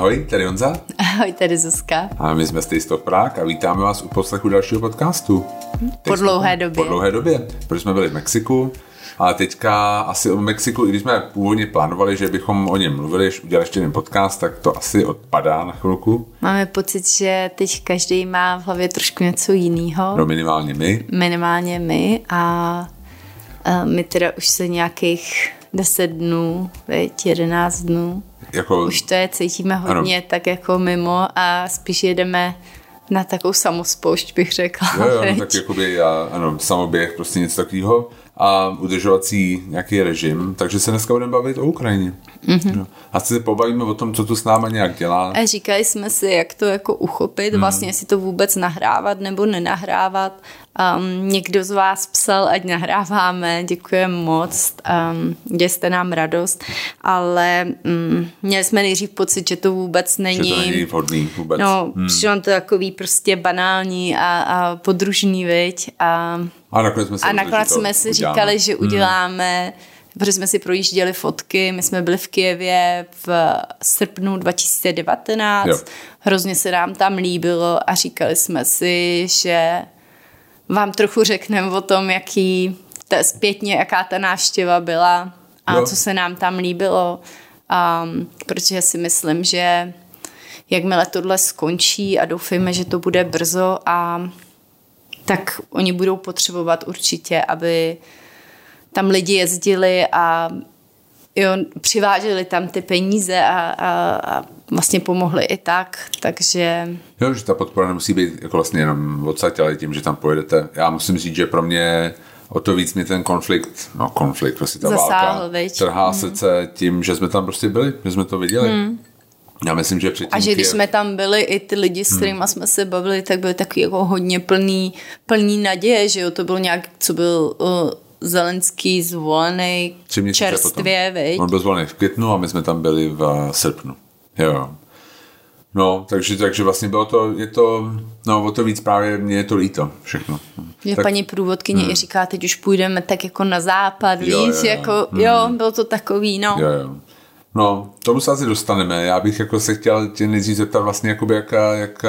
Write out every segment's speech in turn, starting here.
Ahoj, tady Honza. Ahoj, tady Zuzka. A my jsme z Stop Prague a vítáme vás u poslechu dalšího podcastu. Po dlouhé době. Po dlouhé době, protože jsme byli v Mexiku, ale teďka asi o Mexiku, i když jsme původně plánovali, že bychom o něm mluvili, že udělali ještě jeden podcast, tak to asi odpadá na chvilku. Máme pocit, že teď každý má v hlavě trošku něco jiného. No minimálně my. Minimálně my a, a my teda už se nějakých 10 dnů, veď, 11 dnů. Jako, už to je, cítíme hodně ano. tak jako mimo a spíš jedeme na takovou samospoušť, bych řekla. Jo, jo, no, tak jakoby, já, ano, samoběh, prostě něco takového a udržovací nějaký režim, takže se dneska budeme bavit o Ukrajině. Mm-hmm. No. A se pobavíme o tom, co tu s náma nějak dělá. A říkali jsme si, jak to jako uchopit, mm. vlastně si to vůbec nahrávat nebo nenahrávat. Um, někdo z vás psal, ať nahráváme, děkujeme moc, um, dějste nám radost, ale um, měli jsme nejdřív pocit, že to vůbec není... Že to není vhodný vůbec. No, hmm. on to takový prostě banální a, a podružný, viď? A, a nakonec jsme si, a nakonec jsme si říkali, že hmm. uděláme hmm protože jsme si projížděli fotky, my jsme byli v Kijevě v srpnu 2019, jo. hrozně se nám tam líbilo a říkali jsme si, že vám trochu řekneme o tom, jaký ta, zpětně, jaká ta návštěva byla a jo. co se nám tam líbilo, um, protože si myslím, že jakmile tohle skončí a doufejme, že to bude brzo a tak oni budou potřebovat určitě, aby tam lidi jezdili a jo, přiváželi tam ty peníze a, a, a vlastně pomohli i tak, takže... Jo, že ta podpora nemusí být jako vlastně jenom odsaď, ale tím, že tam pojedete. Já musím říct, že pro mě o to víc mě ten konflikt, no konflikt, prostě ta Zasáhl, válka, veď. trhá hmm. srdce tím, že jsme tam prostě byli, že jsme to viděli. Hmm. Já myslím, že předtím... A že když jsme tam byli, i ty lidi, s hmm. kterými hmm. jsme se bavili, tak byli takový jako hodně plný, plný naděje, že jo, to byl nějak, co byl... Uh, Zelenský zvolený čerstvě, viď? On byl zvolený v květnu a my jsme tam byli v srpnu. Jo. No, takže, takže vlastně bylo to, je to, no o to víc právě mě je to líto všechno. Že tak, paní průvodkyně hmm. i říká, teď už půjdeme tak jako na západ, jo, víc, jo, jako, hmm. jo, bylo to takový, no. Jo, jo. No, tomu se asi dostaneme. Já bych jako se chtěl tě nejdřív zeptat vlastně, jakoby jak, jak,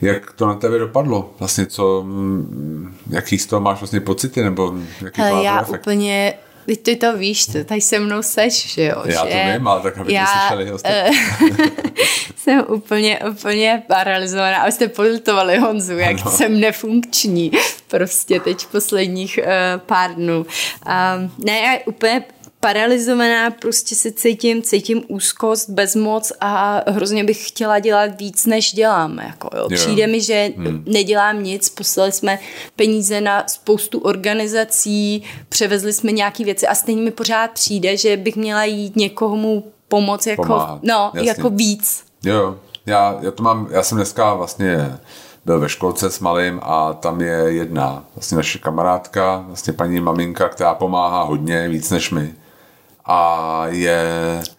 jak to na tebe dopadlo? Vlastně co, mm, jaký z toho máš vlastně pocity, nebo jaký Hele, já efekt? úplně Teď ty to víš, tady se mnou seš, že jo? Já že to vím, ale tak aby já, to slyšeli uh, jsem úplně, úplně paralizovaná. A jste politovali Honzu, jak ano. jsem nefunkční prostě teď posledních uh, pár dnů. Um, ne, já úplně paralizovaná, prostě se cítím, cítím úzkost, bezmoc a hrozně bych chtěla dělat víc, než dělám. Jako, jo. Přijde mi, že hmm. nedělám nic, poslali jsme peníze na spoustu organizací, převezli jsme nějaké věci a stejně mi pořád přijde, že bych měla jít někomu pomoct jako, Pomáhat. no, jako víc. Jo, já, já to mám, já jsem dneska vlastně byl ve školce s malým a tam je jedna vlastně naše kamarádka, vlastně paní maminka, která pomáhá hodně, víc než my a je...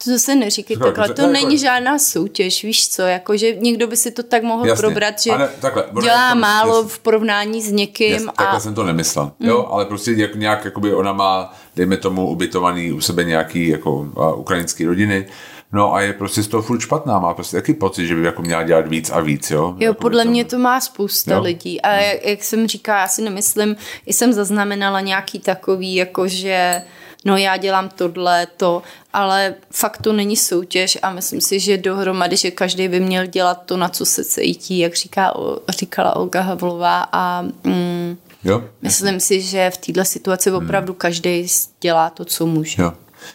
To zase neříkej takhle, takhle, to jako... není žádná soutěž, víš co, jako že někdo by si to tak mohl jasně, probrat, že ne, takhle, dělá to, málo jasně, v porovnání s někým. Jasně, a... Takhle jsem to nemyslel, mm. jo, ale prostě jak, nějak, jakoby ona má, dejme tomu, ubytovaný u sebe nějaký jako uh, ukrajinský rodiny, No a je prostě z toho furt špatná, má prostě taky pocit, že by jako měla dělat víc a víc, jo? Jo, podle mě to má spousta jo? lidí a jak, jak jsem říká, já si nemyslím, jsem zaznamenala nějaký takový, jako že no já dělám tohle, to, ale fakt to není soutěž a myslím si, že dohromady, že každý by měl dělat to, na co se cítí, jak říká, říkala Olga Havlová a mm, jo, myslím si, že v této situaci hmm. opravdu hmm. každý dělá to, co může. Jo.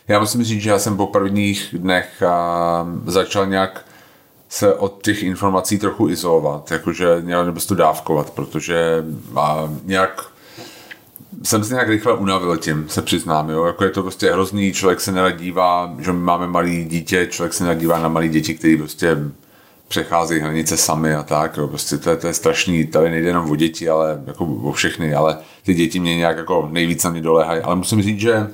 Já musím říct, že já jsem po prvních dnech a, začal nějak se od těch informací trochu izolovat, jakože nějak nebo to dávkovat, protože a, nějak jsem se nějak rychle unavil tím, se přiznám, jo, jako je to prostě hrozný, člověk se nerad dívá, že my máme malý dítě, člověk se nerad dívá na malý děti, který prostě přecházejí hranice sami a tak, jo, prostě to je, to je strašný, tady nejde jenom o děti, ale jako o všechny, ale ty děti mě nějak jako nejvíc na mě doléhají, ale musím říct, že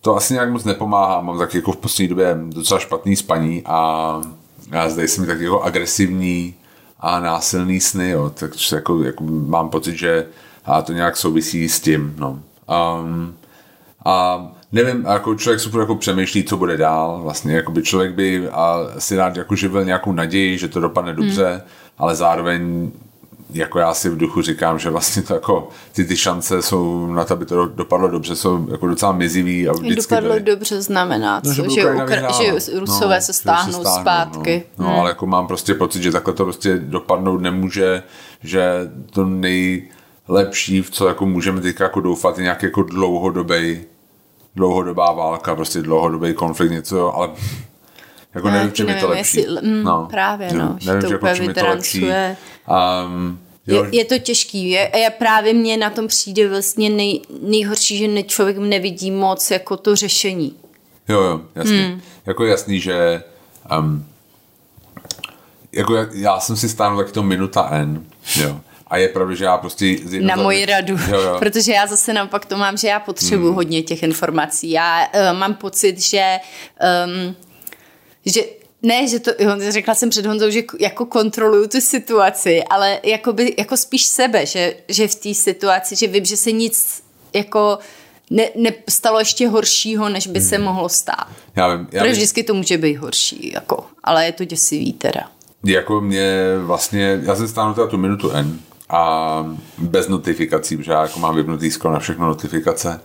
to asi nějak moc nepomáhá, mám tak jako v poslední době docela špatný spaní a já zde jsem tak jako agresivní a násilný sny, jo, takže jako, jako mám pocit, že a to nějak souvisí s tím. No. Um, a nevím, jako člověk super jako přemýšlí, co bude dál. Vlastně jako by člověk by a si rád jako živil nějakou naději, že to dopadne dobře, hmm. ale zároveň jako já si v duchu říkám, že vlastně to jako ty, ty šance jsou na to, aby to dopadlo dobře, jsou jako docela mizivý. A vždycky dopadlo byly. dobře znamená, co? No, že, že, Ukra- že Rusové no, se stáhnou, se stáhnou zpátky. No, no hmm. ale jako mám prostě pocit, že takhle to prostě dopadnout nemůže, že to nejlepší, v co jako můžeme teď jako doufat, je nějaký jako dlouhodobý dlouhodobá válka, prostě dlouhodobý konflikt, něco, ale jako ne, nevím, čím je to lepší. Jestli, mm, no, právě, no, nevím, že to úplně jako, je to lepší. Um, je, je to těžký. Je, je právě mně na tom přijde vlastně nej, nejhorší, že ne, člověk nevidí moc jako to řešení. Jo, jo, jasný. Hmm. Jako jasný, že um, jako já, já jsem si stánul taky to minuta N, jo. A je pravda, že já prostě... Na moji radu, jo, jo. protože já zase naopak to mám, že já potřebuji hmm. hodně těch informací. Já uh, mám pocit, že, um, že ne, že to, řekla jsem před Honzou, že jako kontroluju tu situaci, ale jako, by, jako spíš sebe, že, že v té situaci, že vím, že se nic jako ne, nestalo ještě horšího, než by hmm. se mohlo stát. Já vím. Já Protože vždycky to může být horší, jako, ale je to děsivý teda. Jako mě vlastně, já jsem stánu teda tu minutu N a bez notifikací, protože já jako mám vypnutý skoro na všechno notifikace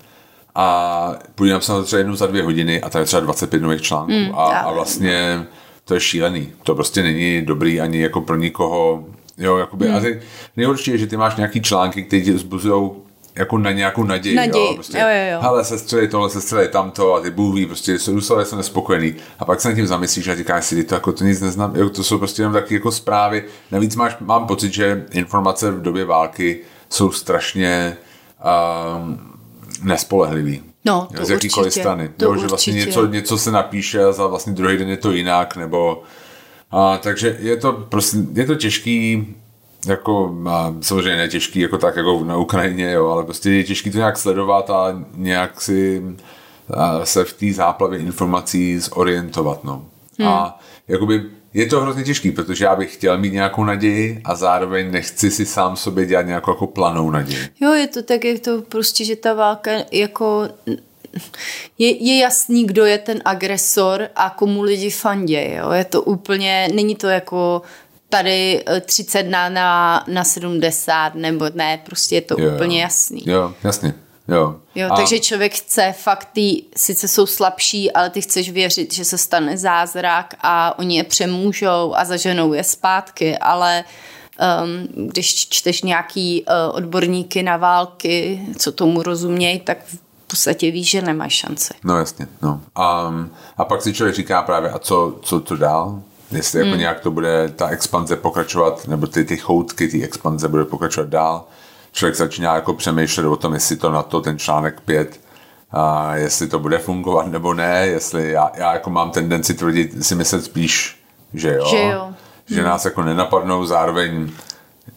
a podívám se na to třeba jednou za dvě hodiny a tam je třeba 25 nových článků mm, a, a vlastně to je šílený. To prostě není dobrý ani jako pro nikoho. Jo, jakoby, hmm. a ty, nejhorší je, že ty máš nějaký články, které ti vzbuzují jako na nějakou naději. Naději, jo, prostě, jo, jo, jo. Hele, sestřeli tohle, sestřeli tamto a ty Bůh ví, prostě Rusové jsou nespokojený. A pak se nad tím zamyslíš a říkáš si, to jako to nic neznám, jo, to jsou prostě jenom taky jako zprávy. Navíc máš, mám pocit, že informace v době války jsou strašně um, nespolehlivý. No, to z jakýkoliv určitě, strany. To jo, že vlastně něco, něco se napíše a za vlastně druhý den je to jinak, nebo a, takže je to prostě, je to těžký, jako, a, samozřejmě netěžký jako tak, jako na Ukrajině, jo, ale prostě je těžký to nějak sledovat a nějak si a, se v té záplavě informací zorientovat, no. Hmm. A jakoby je to hrozně těžký, protože já bych chtěl mít nějakou naději a zároveň nechci si sám sobě dělat nějakou jako planou naději. Jo, je to tak, je to prostě, že ta válka jako je, je jasný, kdo je ten agresor a komu lidi fandě, jo? je to úplně, není to jako tady 30 na, na, na 70, nebo ne, prostě je to jo, úplně jasný. Jo, jasně. Jo. jo a... takže člověk chce fakt, ty sice jsou slabší, ale ty chceš věřit, že se stane zázrak a oni je přemůžou a zaženou je zpátky, ale um, když čteš nějaký uh, odborníky na války, co tomu rozumějí, tak v podstatě víš, že nemáš šanci. No jasně, no. Um, a pak si člověk říká právě, a co, co to dál? Jestli jako hmm. nějak to bude ta expanze pokračovat, nebo ty, ty choutky, ty expanze bude pokračovat dál člověk začíná jako přemýšlet o tom, jestli to na to ten článek 5 a jestli to bude fungovat nebo ne, jestli já, já jako mám tendenci tvrdit, si myslet spíš, že jo, že, jo. že hmm. nás jako nenapadnou, zároveň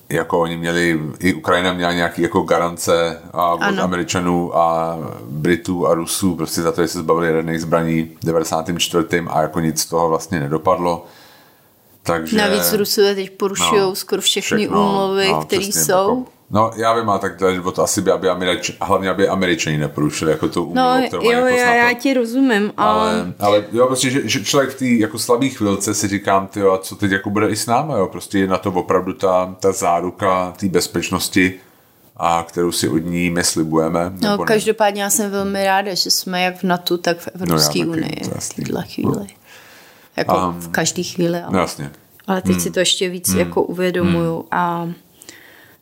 jako oni měli, i Ukrajina měla nějaký jako garance a od ano. Američanů a Britů a Rusů prostě za to, že se zbavili jaderných zbraní 94. a jako nic z toho vlastně nedopadlo. Takže, Navíc Rusové teď porušují no, skoro všechny všechno, úmluvy, no, které jsou. Jako, No, já vím, a tak to asi by, aby Američ, hlavně aby Američani neporušili jako tu úmluvu, no, kterou jo, jako já, já ti rozumím, ale... ale... Ale jo, prostě, že, že člověk v té jako slabé chvilce si říkám, ty a co teď jako bude i s námi, jo, prostě je na to opravdu ta, ta záruka té bezpečnosti, a kterou si od ní my slibujeme. No, každopádně já jsem velmi ráda, že jsme jak v NATO, tak v Evropské no, unii v této chvíli. No. Jako um, v každé chvíli. Ale, jasně. ale teď hmm. si to ještě víc hmm. jako uvědomuju. Hmm. A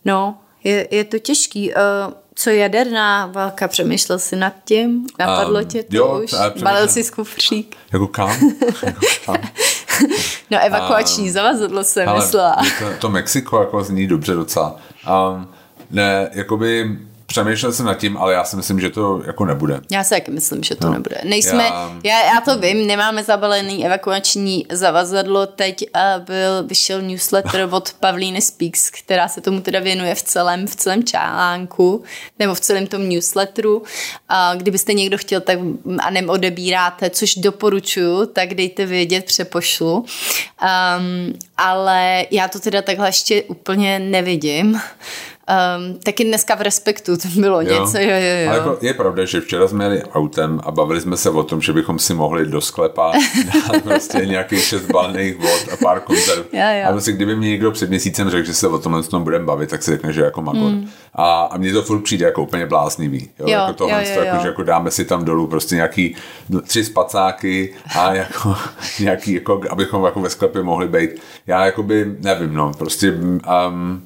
no, je, je to těžký. Uh, co jaderná válka, přemýšlel jsi nad tím? Napadlo um, tě to jo, už? Balil jsi z kufřík? Jako kam? jako kam? no evakuační um, zavazadlo jsem myslela. To, to Mexiko jako zní dobře docela. Um, ne, jakoby přemýšlel jsem nad tím, ale já si myslím, že to jako nebude. Já si taky myslím, že to no. nebude. Nejsme, já... Já, já to vím, nemáme zabalený evakuační zavazadlo. Teď uh, byl, vyšel newsletter od Pavlíny Speaks, která se tomu teda věnuje v celém, v celém článku, nebo v celém tom newsletteru. Uh, kdybyste někdo chtěl, tak a neodebíráte, což doporučuju, tak dejte vědět, přepošlu. Um, ale já to teda takhle ještě úplně nevidím. Um, taky dneska v Respektu to bylo jo. něco, jo, jo, jo. Ale jako je pravda, že včera jsme jeli autem a bavili jsme se o tom, že bychom si mohli do sklepa dát prostě nějakých šest balných vod a pár konzerv. Jo, jo. A prostě kdyby mi někdo před měsícem řekl, že se o tomhle tom budeme bavit, tak si řekne, že jako magor. Mm. A, a mně to furt přijde jako úplně bláznivý. Jo? Jo, jako tohle, jo, jo, jo. Jako, že jako dáme si tam dolů prostě nějaký tři spacáky a jako nějaký, jako, abychom jako ve sklepě mohli být. Já jakoby nevím, no, prostě um,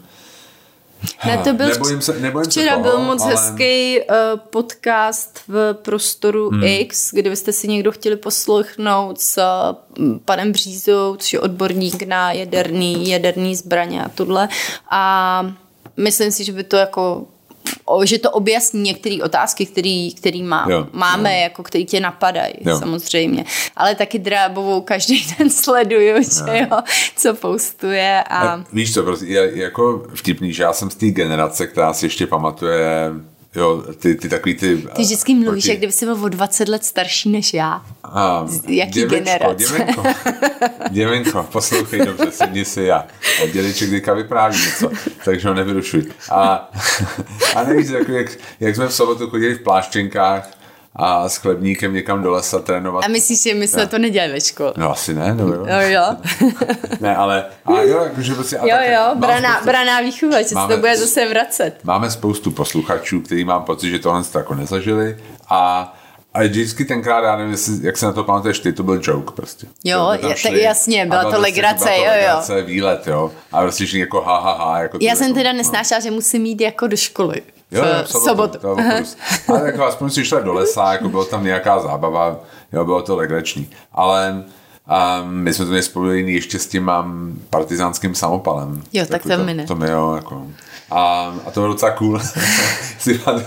Ne, to byl nebojím se, nebojím včera se toho, byl moc ale... hezký uh, podcast v prostoru hmm. X, kdybyste si někdo chtěli poslechnout s uh, panem Břízou, což je odborník na jaderný, jaderný zbraně a tohle. A myslím si, že by to jako že to objasní některé otázky, který, který má, Jo, máme, jako který tě napadají, Jo. samozřejmě. Ale taky Drábovou každý den sleduju, že jo, co postuje a... A víš co, prostě je, je jako vtipný, že já jsem z té generace, která si ještě pamatuje jo, ty, ty takový ty... Ty vždycky mluvíš, jak kdyby jsi byl o 20 let starší než já. A, Z jaký generace? Děvenko, děvenko, poslouchej dobře, sedni si já. A dědeček teďka vypráví něco, takže ho nevyrušuj. A, a nevíš, jako jak, jak jsme v sobotu chodili v pláštěnkách a s chlebníkem někam do lesa trénovat. A myslíš, že my jsme to nedělali ve škole? No asi ne, no jo. Jo, jo. Ne, ale a jo, jakože prostě... Jo, tak- jo, braná, spoustu- braná výchova, že se to bude zase vracet. Máme spoustu posluchačů, kteří mám pocit, že tohle to jako nezažili a a vždycky tenkrát, já nevím, jestli, jak se na to pamatuješ ty, to byl joke prostě. Jo, je- šli jasně, a byla to legrace, byla to jo, jo. legrace, výlet, jo. A prostě všichni jako ha, ha, ha. Jako Já jsem jako, teda no. nesnášela, že musím jít jako do školy. Jo, jo, v sobotu. To bylo. Ale jako aspoň si šla do lesa, jako bylo tam nějaká zábava, jo, bylo to legrační. Ale a my jsme to měli spolu jiný ještě s tím mám partizánským samopalem. Jo, tak to mi ne. To mi jo, jako. A, a to bylo docela cool. si to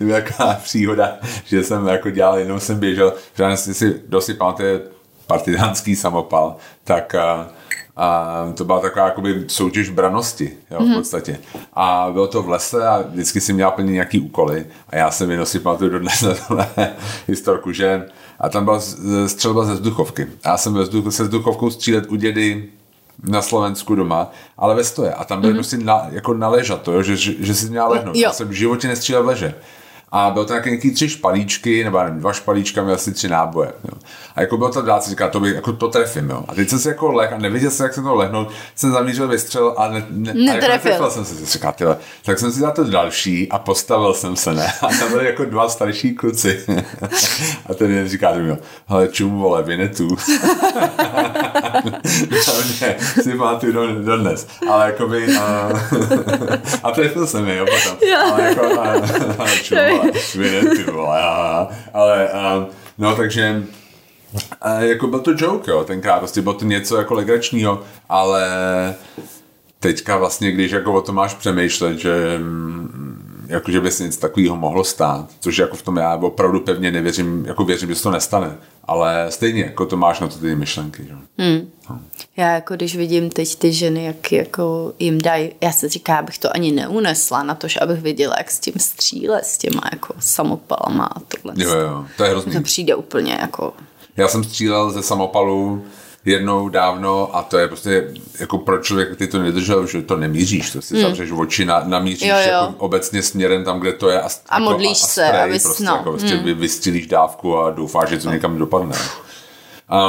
byla taková příhoda, že jsem jako dělal, jenom jsem běžel, že jestli si dosi pamatuje partizánský samopal, tak a, a to byla taková jakoby soutěž branosti, jo, v podstatě. A bylo to v lese a vždycky si měl plně nějaký úkoly a já jsem jenom si pamatuju dodnes na tohle historku, že a tam byla střelba ze vzduchovky. A já jsem ve vzduchu, se vzduchovkou střílet u dědy na Slovensku doma, ale ve stoje. A tam byl mm-hmm. prostě na, jako na ležato, jo, že, že, že si měla lehnout. Jo. Já jsem v životě nestřílel v leže. A byl tam nějaký tři špalíčky, nebo nevím, dva špalíčka, měl asi tři náboje. Jo. A jako bylo to dát, říká, to, by, jako to trefím. Jo. A teď jsem si jako leh a nevěděl jsem, jak se to lehnout, jsem zamířil vystřel a, ne, ne, a jako Netrefil. netrefil jsem se, říká, tyhle. Tak jsem si dal to další a postavil jsem se, ne? A tam byli jako dva starší kluci. a ten jeden říká, mi, hele, čum, vole, Vinetu. mě si pamatuju do, do dnes. Ale jakoby... A, a trefil jsem je, jo, potom. Ale jako... A, a, čum, vole, Vinetu, vole. A, ale... A, no, takže... A jako byl to joke, jo, tenkrát, prostě bylo to něco jako legračního, ale teďka vlastně, když jako o tom máš přemýšlet, že mm, jako, že by se něco takového mohlo stát, což jako v tom já opravdu pevně nevěřím, jako věřím, že se to nestane, ale stejně jako to máš na to ty myšlenky, že? Hmm. Já jako když vidím teď ty ženy, jak jako jim dají, já se říká, abych to ani neunesla na to, že abych viděla, jak s tím stříle, s těma jako samopalama a tohle. Jo, jo, to je hrozný. To přijde úplně jako... Já jsem střílel ze samopalu jednou dávno a to je prostě jako pro člověka, který to nedržel, že to nemíříš, to si hmm. zavřeš oči, na, namíříš Jo, jo. jako obecně směrem tam, kde to je a, A jako, modlíš a, a se, abys- prostě, no, jako, prostě hmm. vystřílíš dávku a doufáš, že to někam dopadne.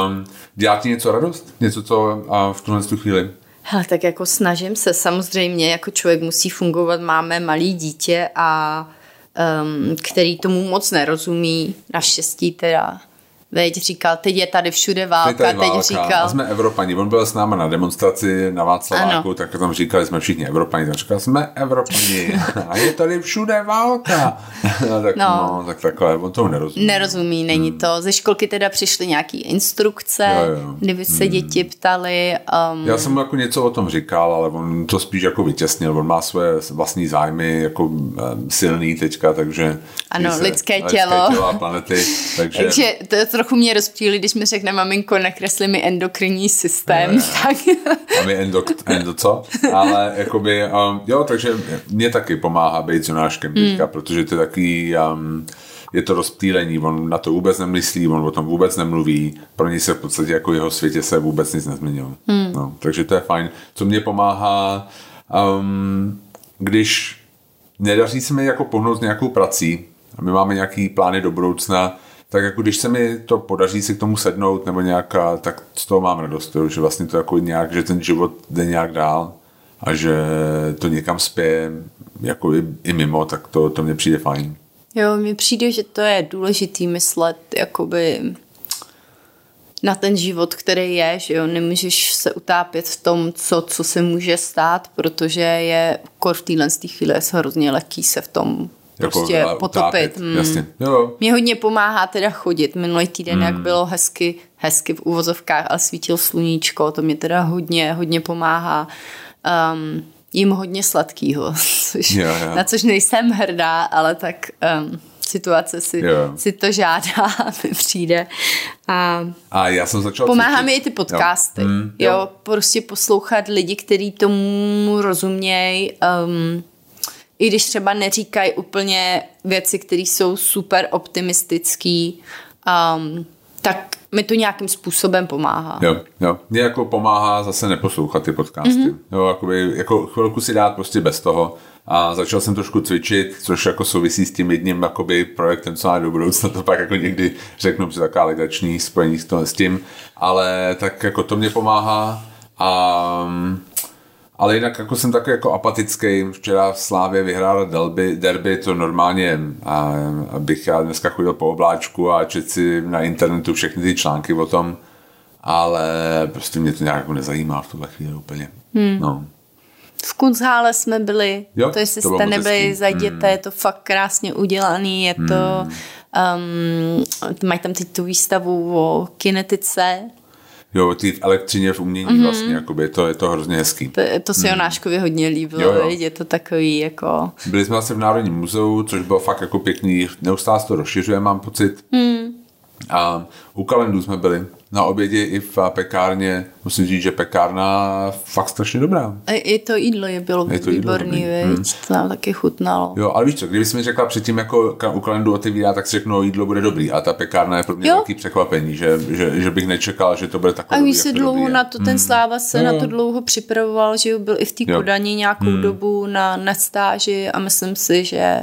Um, dělá ti něco radost? Něco, co uh, v tuhle tu chvíli? Hele, tak jako snažím se, samozřejmě jako člověk musí fungovat, máme malý dítě a um, který tomu moc nerozumí, naštěstí teda. Veď říkal, teď je tady všude válka, Teď tady teď válka. říkal, A jsme Evropani. On byl s náma na demonstraci na Václaváku, Ano. tak tam říkali, jsme všichni Evropani. Tak říkal, jsme Evropani. A je tady všude válka. No, tak, no. No. tak takhle, on tomu nerozumí. nerozumí, není to. Ze školky teda přišly nějaký instrukce, Hmm. Jo, jo. kdyby se děti ptali. Um, Já jsem mu jako něco o tom říkal, ale on to spíš jako vytěsnil. On má svoje vlastní zájmy jako um, silný teďka, takže... Ano, když lidské lidské tělo. tělo a planety, takže... takže to trochu mě rozptýlí, když mi řekne maminko, nakresli mi endokrinní systém, tak A my endo, endo co? Ale jakoby, um, jo, takže mě taky pomáhá být Jonáškem teďka, Hmm. protože to je takový, um, je to rozptýlení, on na to vůbec nemyslí, on o tom vůbec nemluví, pro něj se v podstatě jako jeho světě se vůbec nic nezměnilo. Hmm. No, takže to je fajn. Co mě pomáhá, um, když nedaří se mi jako pohnout s nějakou prací a my máme nějaký plány do budoucna, tak jako když se mi to podaří si k tomu sednout nebo nějaká, tak z toho mám radost, jo, že vlastně to jako nějak, že ten život jde nějak dál a že to někam spěje jako i, i mimo, tak to, to mně přijde fajn. Jo, mně přijde, že to je důležitý myslet jakoby na ten život, který je, že jo, nemůžeš se utápět v tom, co, co se může stát, protože je kor v téhle chvíli je hrozně lehký se v tom prostě jako, potopit. Hmm. Jasně. Jo. Mě hodně pomáhá teda chodit. Minulý týden, hmm. jak bylo hezky, hezky v úvozovkách, ale svítilo sluníčko, to mě teda hodně, hodně pomáhá. Um, jim hodně sladkýho, což, jo, jo. na což nejsem hrdá, ale tak um, situace si, si to žádá, mi přijde. A, a já jsem začal Pomáhá mi i ty podcasty. Jo. Mm, jo. jo, prostě poslouchat lidi, kteří tomu rozumějí, um, i když třeba neříkají úplně věci, které jsou super optimistický, um, tak mi to nějakým způsobem pomáhá. Jo, jo. Mně jako pomáhá zase neposlouchat ty podcasty. Mm-hmm. Jo, jakoby, jako chvilku si dát prostě bez toho. A začal jsem trošku cvičit, což jako souvisí s tím jedním jakoby projektem, co má do budoucna, to pak jako někdy řeknu, že taková legační spojení s tím, ale tak jako to mě pomáhá a ale jinak jako jsem takový jako apatický. Včera v Slávě vyhrál derby, derby to normálně, a, abych já dneska chodil po obláčku a četl si na internetu všechny ty články o tom, ale prostě mě to nějak jako nezajímá v tuhle chvíli úplně. Hmm. No. V Kunzhále jsme byli, jo, to jestli to jste nebyli, zajděte, hmm. je to fakt krásně udělaný, je to, hmm. um, mají tam teď tu výstavu o kinetice, Jo, ty v elektřině v umění mm-hmm. vlastně, jakoby, to je to hrozně hezký. To, to se mm. Jonáškovi hodně líbilo, jo, jo. je to takový jako... Byli jsme vlastně v Národním muzeu, což bylo fakt jako pěkný, neustále to rozšiřuje, mám pocit. Mm. A u kalendu jsme byli na obědě i v pekárně. Musím říct, že pekárna fakt strašně dobrá. A i to jídlo je bylo je to výborný, jídlo hmm. to nám taky chutnalo. Jo, ale víš co, kdybys mi řekla předtím, jako u kalendu otevírá, tak si řeknu, jídlo bude dobrý. A ta pekárna je pro mě jo. velký překvapení, že, že, že, bych nečekal, že to bude takové. A víš se dlouho dobrý. na to, ten hmm. Sláva se no. na to dlouho připravoval, že byl i v té Kodani nějakou hmm. dobu na, na stáži a myslím si, že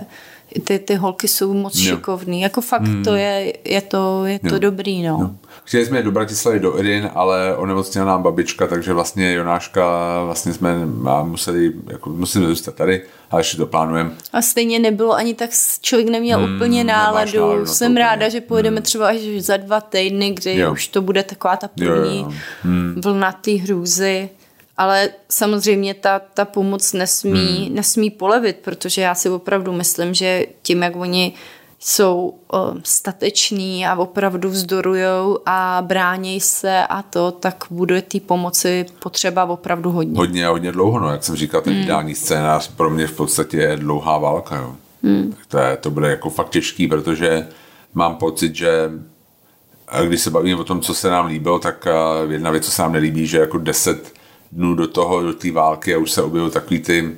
ty, ty holky jsou moc jo. šikovný. Jako fakt hmm. to je, je to, je to dobrý, no. Jo. Chtěli jsme do Bratislavy do Irin, ale onemocněla nám babička, takže vlastně Jonáška vlastně jsme museli, jako museli zůstat tady, ale ještě to plánujeme. A stejně nebylo ani tak, člověk neměl hmm, úplně náladu. náladu Jsem ráda, že pojedeme hmm. třeba až za dva týdny, kdy jo. už to bude taková ta první jo, jo. Hmm. vlna té hrůzy ale samozřejmě ta, ta pomoc nesmí, hmm. nesmí polevit, protože já si opravdu myslím, že tím, jak oni jsou uh, stateční a opravdu vzdorujou a bránějí se a to, tak bude té pomoci potřeba opravdu hodně. Hodně a hodně dlouho, no, jak jsem říkal, ten hmm. ideální scénář pro mě v podstatě je dlouhá válka, jo. Hmm. Tak to, je, to bude jako fakt těžký, protože mám pocit, že když se bavíme o tom, co se nám líbilo, tak jedna věc, co se nám nelíbí, že jako deset dnů do toho, do té války a už se objevují takový ty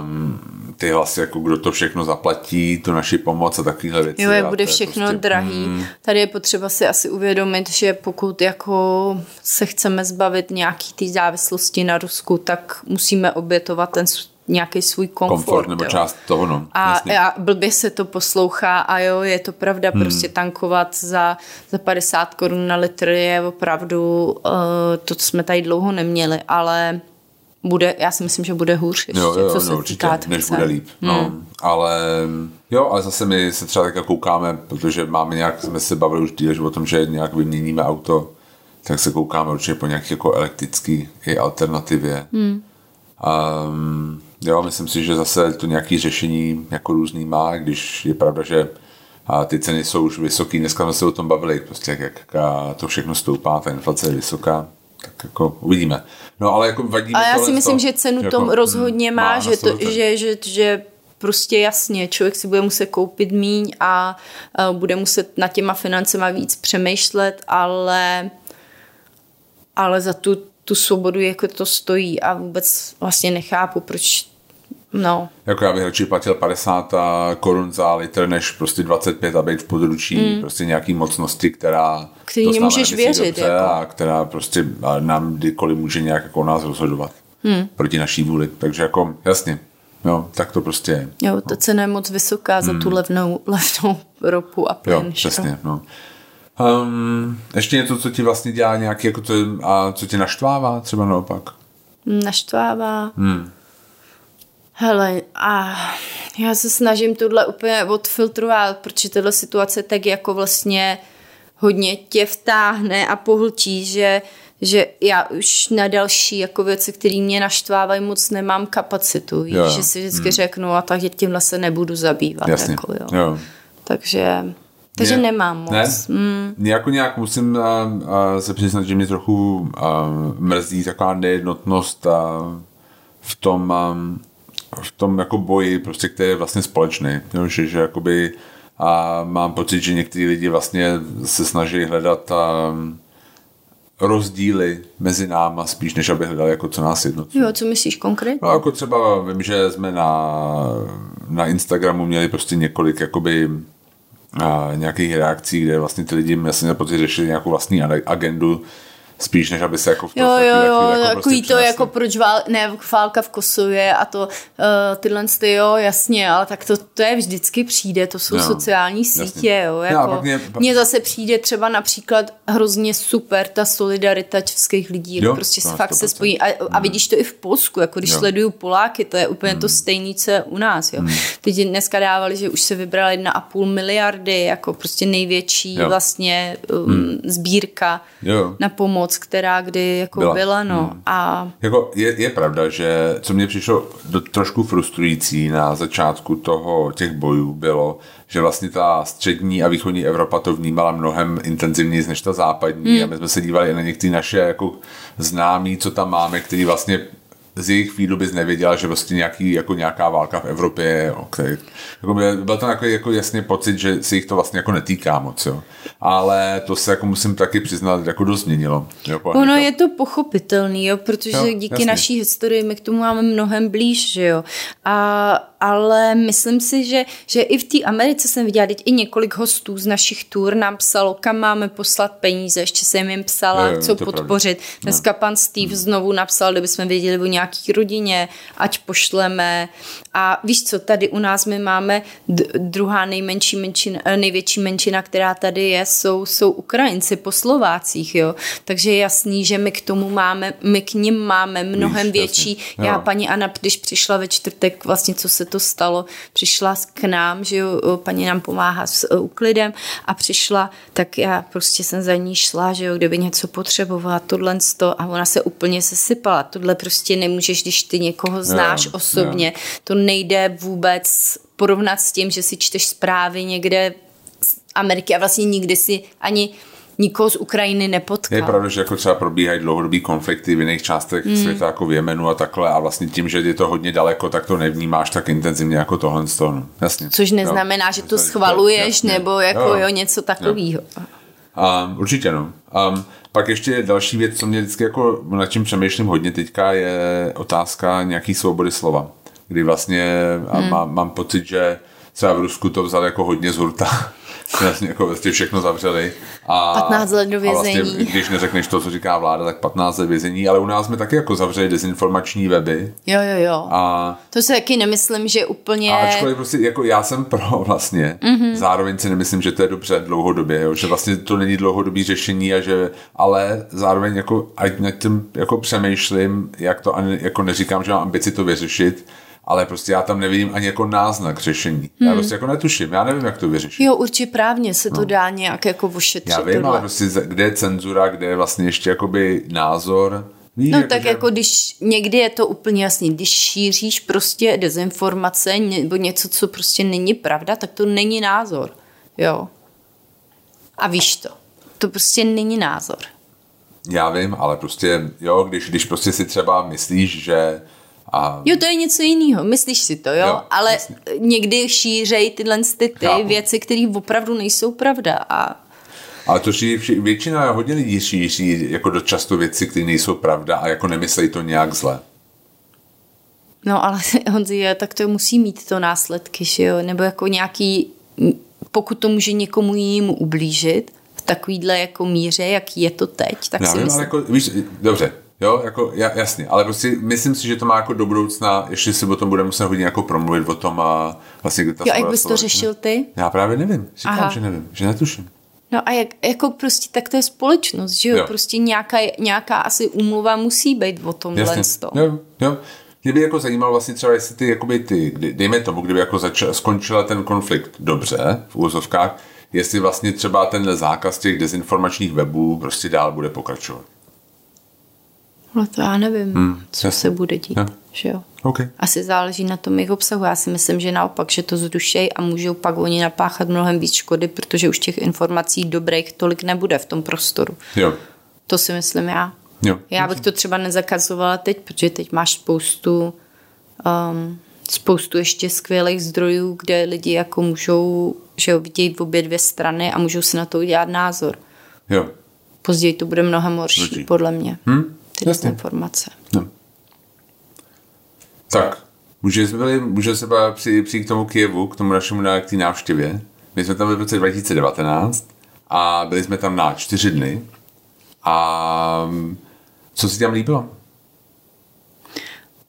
um, ty hlasy, jako kdo to všechno zaplatí, tu naši pomoc a takovéhle věci. Jo, je bude všechno prostě, drahý. Mm. Tady je potřeba si asi uvědomit, že pokud jako se chceme zbavit nějaký té závislosti na Rusku, tak musíme obětovat ten nějaký svůj komfort. Komfort nebo jo. část toho, no. A, a blbě se to poslouchá a jo, je to pravda, hmm. prostě tankovat za, za 50 korun na litr je opravdu, uh, to jsme tady dlouho neměli, ale bude, já si myslím, že bude hůř ještě, jo, jo, co se no, určitě, týká než bude líp. No. Hmm. No, ale jo, ale zase my se třeba tak koukáme, protože máme nějak, jsme se bavili už díl, o tom, že nějak vyměníme auto, tak se koukáme určitě po nějaké jako elektrické alternativě. Hmm. Um, jo, myslím si, že zase to nějaké řešení jako různý má, když je pravda, že a ty ceny jsou už vysoké. Dneska jsme se o tom bavili, prostě jak, jak to všechno stoupá, ta inflace je vysoká tak jako uvidíme. No ale jako vadí A já si myslím, to, že cenu jako, tom rozhodně má, má že, to, že, že, že prostě jasně, člověk si bude muset koupit míň a uh, bude muset na těma financema víc přemýšlet, ale ale za tu, tu svobodu jako to stojí a vůbec vlastně nechápu, proč No. Jako já bych radši platil 50 korun za litr, než prostě 25 a být v područí mm. prostě nějaký mocnosti, která Který to nemůžeš věřit. Dobře jako. A která prostě nám kdykoliv může nějak jako nás rozhodovat. Mm. Proti naší vůli. Takže jako jasně. Jo, tak to prostě je. Jo, ta cena je moc vysoká hmm. za tu hmm. levnou, levnou ropu a plyn. Jo, přesně, no. Um, ještě něco, co ti vlastně dělá nějaký, jako to, a co tě naštvává třeba naopak? Naštvává? Hmm. Hele, a já se snažím tohle úplně odfiltrovat, protože tato situace tak jako vlastně hodně tě vtáhne a pohltí, že, že já už na další jako věci, které mě naštvávají, moc nemám kapacitu. Víš, jo, že si vždycky hmm. řeknu, a tak tímhle se nebudu zabývat. Jasně. Jako, jo. Jo. Takže takže mě, nemám moc. Ne? Mm. Jako nějak musím uh, uh, se přiznat, že mě trochu uh, mrzí taková nejednotnost uh, v tom um, v tom jako boji, prostě, který je vlastně společný. Jo, že, že jakoby a mám pocit, že někteří lidi vlastně se snaží hledat a, rozdíly mezi náma spíš, než aby hledali, jako co nás jednotí. Jo, co myslíš konkrétně? No, jako třeba vím, že jsme na, na Instagramu měli prostě několik jakoby a, nějakých reakcí, kde vlastně ty lidi, já jsem pocit, řešili nějakou vlastní agendu, spíš, než aby se jako v to, jo, jo, jo, jako takový prostě to jako proč vál, ne, válka v Kosově a to uh, tyhle ty, jo, jasně, ale tak to, to je vždycky přijde, to jsou no, sociální sítě, jasně. jo, jako, mě, mně zase přijde třeba například hrozně super ta solidarita českých lidí, jo, jako prostě no, fakt se spojí a, a hmm. vidíš to i v Polsku, jako když jo. sleduju Poláky, to je úplně hmm. to stejné, co je u nás, jo. Hmm. Teď dneska dávali, že už se vybrala jedna a půl miliardy, jako prostě největší jo. vlastně um, hmm. sbírka jo. na pomoc moc, která kdy jako byla, byla no. Hmm. A... Jako je, je pravda, že co mě přišlo do, trošku frustrující na začátku toho těch bojů bylo, že vlastně ta střední a východní Evropa to vnímala mnohem intenzivněji než ta západní hmm. a my jsme se dívali na některé naše jako známí, co tam máme, který vlastně z jejich bys nevěděla, že vlastně nějaký, jako nějaká válka v Evropě je. Okay. Jako byl to takový jako jasně pocit, že se jich to vlastně jako netýká moc. Jo. Ale to se jako musím taky přiznat, jako dost změnilo. Jo, ono je to pochopitelný, jo, protože jo, díky jasně. naší historii my k tomu máme mnohem blíž, že jo. A ale myslím si, že, že i v té Americe jsem viděla teď i několik hostů z našich tur nám psalo, kam máme poslat peníze, ještě jsem jim psala, je, co podpořit. Pravda. Dneska pan Steve hmm. znovu napsal, kdyby jsme věděli o nějaký rodině, ať pošleme. A víš co, tady u nás my máme druhá nejmenší menšina, eh, největší menšina, která tady je, jsou, jsou Ukrajinci po Slovácích, jo. Takže je jasný, že my k tomu máme, my k ním máme mnohem víš, větší. Já, paní Anna, když přišla ve čtvrtek, vlastně co se to stalo, přišla k nám, že jo, paní nám pomáhá s úklidem a přišla, tak já prostě jsem za ní šla, že jo, kdyby něco potřebovala, tohle to a ona se úplně sesypala. Tohle prostě nemůžeš, když ty někoho znáš no, osobně. No. To nejde vůbec porovnat s tím, že si čteš zprávy někde z Ameriky a vlastně nikdy si ani nikoho z Ukrajiny nepotkal. Je pravda, že jako třeba probíhají dlouhodobý konflikty v jiných částech hmm. světa, jako v Jemenu a takhle, a vlastně tím, že je to hodně daleko, tak to nevnímáš tak intenzivně jako tohle. No. Jasně. Což neznamená, jo. že to schvaluješ, jasně. nebo jako jo. Jo, něco takového. Určitě no. Um, pak ještě další věc, co mě vždycky jako, nad čím přemýšlím hodně teďka, je otázka nějaký svobody slova. Kdy vlastně hmm. mám, mám pocit, že třeba v Rusku to vzal jako hodně z hurta Jasně, jako vlastně všechno zavřeli. A, 15 let do vězení. A vlastně, když neřekneš to, co říká vláda, tak 15 let vězení, ale u nás jsme taky jako zavřeli dezinformační weby. Jo, jo, jo. A, to se taky nemyslím, že úplně... A ačkoliv prostě, jako já jsem pro vlastně, mm-hmm. zároveň si nemyslím, že to je dobře dlouhodobě, jo, že vlastně to není dlouhodobý řešení a že, ale zároveň jako, ať nad tím jako přemýšlím, jak to jako neříkám, že mám ambici to vyřešit, ale prostě já tam nevidím ani jako náznak řešení. Hmm. Já prostě jako netuším, já nevím, jak to vyřešit. Jo, určitě právně se to no. dá nějak jako ošetřit. Já vím, tohle. ale prostě kde je cenzura, kde je vlastně ještě jakoby názor, Víš, no jako, tak že... jako když někdy je to úplně jasný, když šíříš prostě dezinformace nebo něco, co prostě není pravda, tak to není názor, jo. A víš to, to prostě není názor. Já vím, ale prostě, jo, když, když prostě si třeba myslíš, že a... Jo, to je něco jiného, myslíš si to, jo? jo Ale jasně. někdy šířej tyhle ty, ty věci, které opravdu nejsou pravda a ale to šíří, většina hodně lidí šíří jako do často věci, které nejsou pravda a jako nemyslejí to nějak zle. No ale Honzi, tak to musí mít to následky, že jo? Nebo jako nějaký, pokud to může někomu jinému ublížit v takovýhle jako míře, jak je to teď, tak Já si vím, myslím... ale jako, víš, dobře, Jo, jako jasně, ale prostě myslím si, že to má jako do budoucna, ještě si o tom budeme muset hodně jako promluvit o tom a vlastně kde ta Jo, jak bys to řešil ty? Já právě nevím, říkám, Aha. že nevím, že netuším. No a jak, jako prostě tak to je společnost, že jo? jo. Prostě nějaká, nějaká asi úmluva musí být o tom Jasně. Jo, jo. Mě by jako zajímalo vlastně třeba, jestli ty, jakoby ty, dejme tomu, kdyby jako začal, skončila ten konflikt dobře, v úzovkách, jestli vlastně třeba ten zákaz těch dezinformačních webů prostě dál bude pokračovat. No to já nevím, hmm, co jasný. se bude dít. Ja. Že jo? Okay. Asi záleží na tom jejich obsahu. Já si myslím, že naopak, že to zrušej a můžou pak oni napáchat mnohem víc škody, protože už těch informací dobrých tolik nebude v tom prostoru. Jo. To si myslím já. Jo. Já bych to třeba nezakazovala teď, protože teď máš spoustu um, spoustu ještě skvělých zdrojů, kde lidi jako můžou že jo, vidět v obě dvě strany a můžou si na to udělat názor. Jo. Později to bude mnohem horší, Určitě. podle mě. Hmm? Ty Jasně. informace. No. Tak, může se, byli, může se přijít, přijít k tomu Kijevu, k tomu našemu k té návštěvě. My jsme tam byli v roce 2019 a byli jsme tam na čtyři dny. A co si tam líbilo?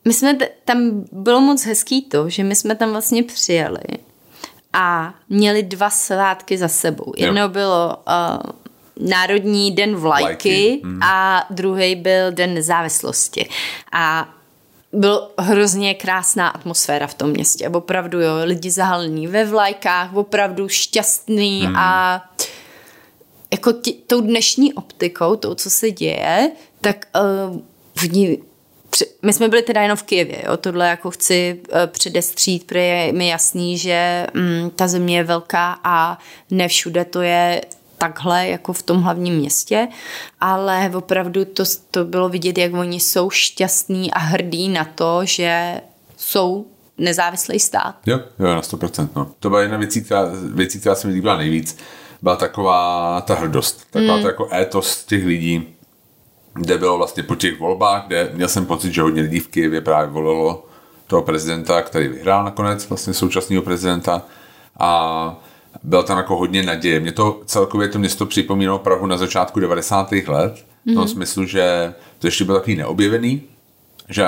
My jsme t- tam bylo moc hezký to, že my jsme tam vlastně přijeli a měli dva svátky za sebou. Jedno jo. bylo uh, Národní den vlajky, vlajky. Mm. a druhý byl Den nezávislosti. A byl hrozně krásná atmosféra v tom městě. Opravdu, jo, lidi zahalení ve vlajkách, opravdu šťastný mm. a jako tě, tou dnešní optikou, to, co se děje, tak uh, v ní my jsme byli teda jenom v Kijevě, jo, tohle jako chci uh, předestřít, protože je mi jasný, že um, ta země je velká a ne všude to je takhle jako v tom hlavním městě, ale opravdu to, to bylo vidět, jak oni jsou šťastní a hrdí na to, že jsou nezávislý stát. Jo, jo, na 100%. No. To byla jedna věcí, která, věcí, která se mi líbila nejvíc. Byla taková ta hrdost, taková mm. to jako étos těch lidí, kde bylo vlastně po těch volbách, kde měl jsem pocit, že hodně lidí v Kijevě právě volilo toho prezidenta, který vyhrál nakonec, vlastně současného prezidenta. A byl tam jako hodně naděje. Mě to celkově to město připomínalo Prahu na začátku 90. let, mm-hmm. v tom mhm. smyslu, že to ještě byl takový neobjevený, že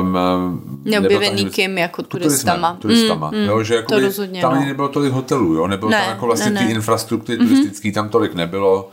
um, neobjevený kým jako turistama. turistama mm, mm, jo, že jako to rozhodně, tam no. ani nebylo tolik hotelů, jo, nebylo ne, tam jako vlastně ne, ne. ty infrastruktury mm-hmm. turistické tam tolik nebylo.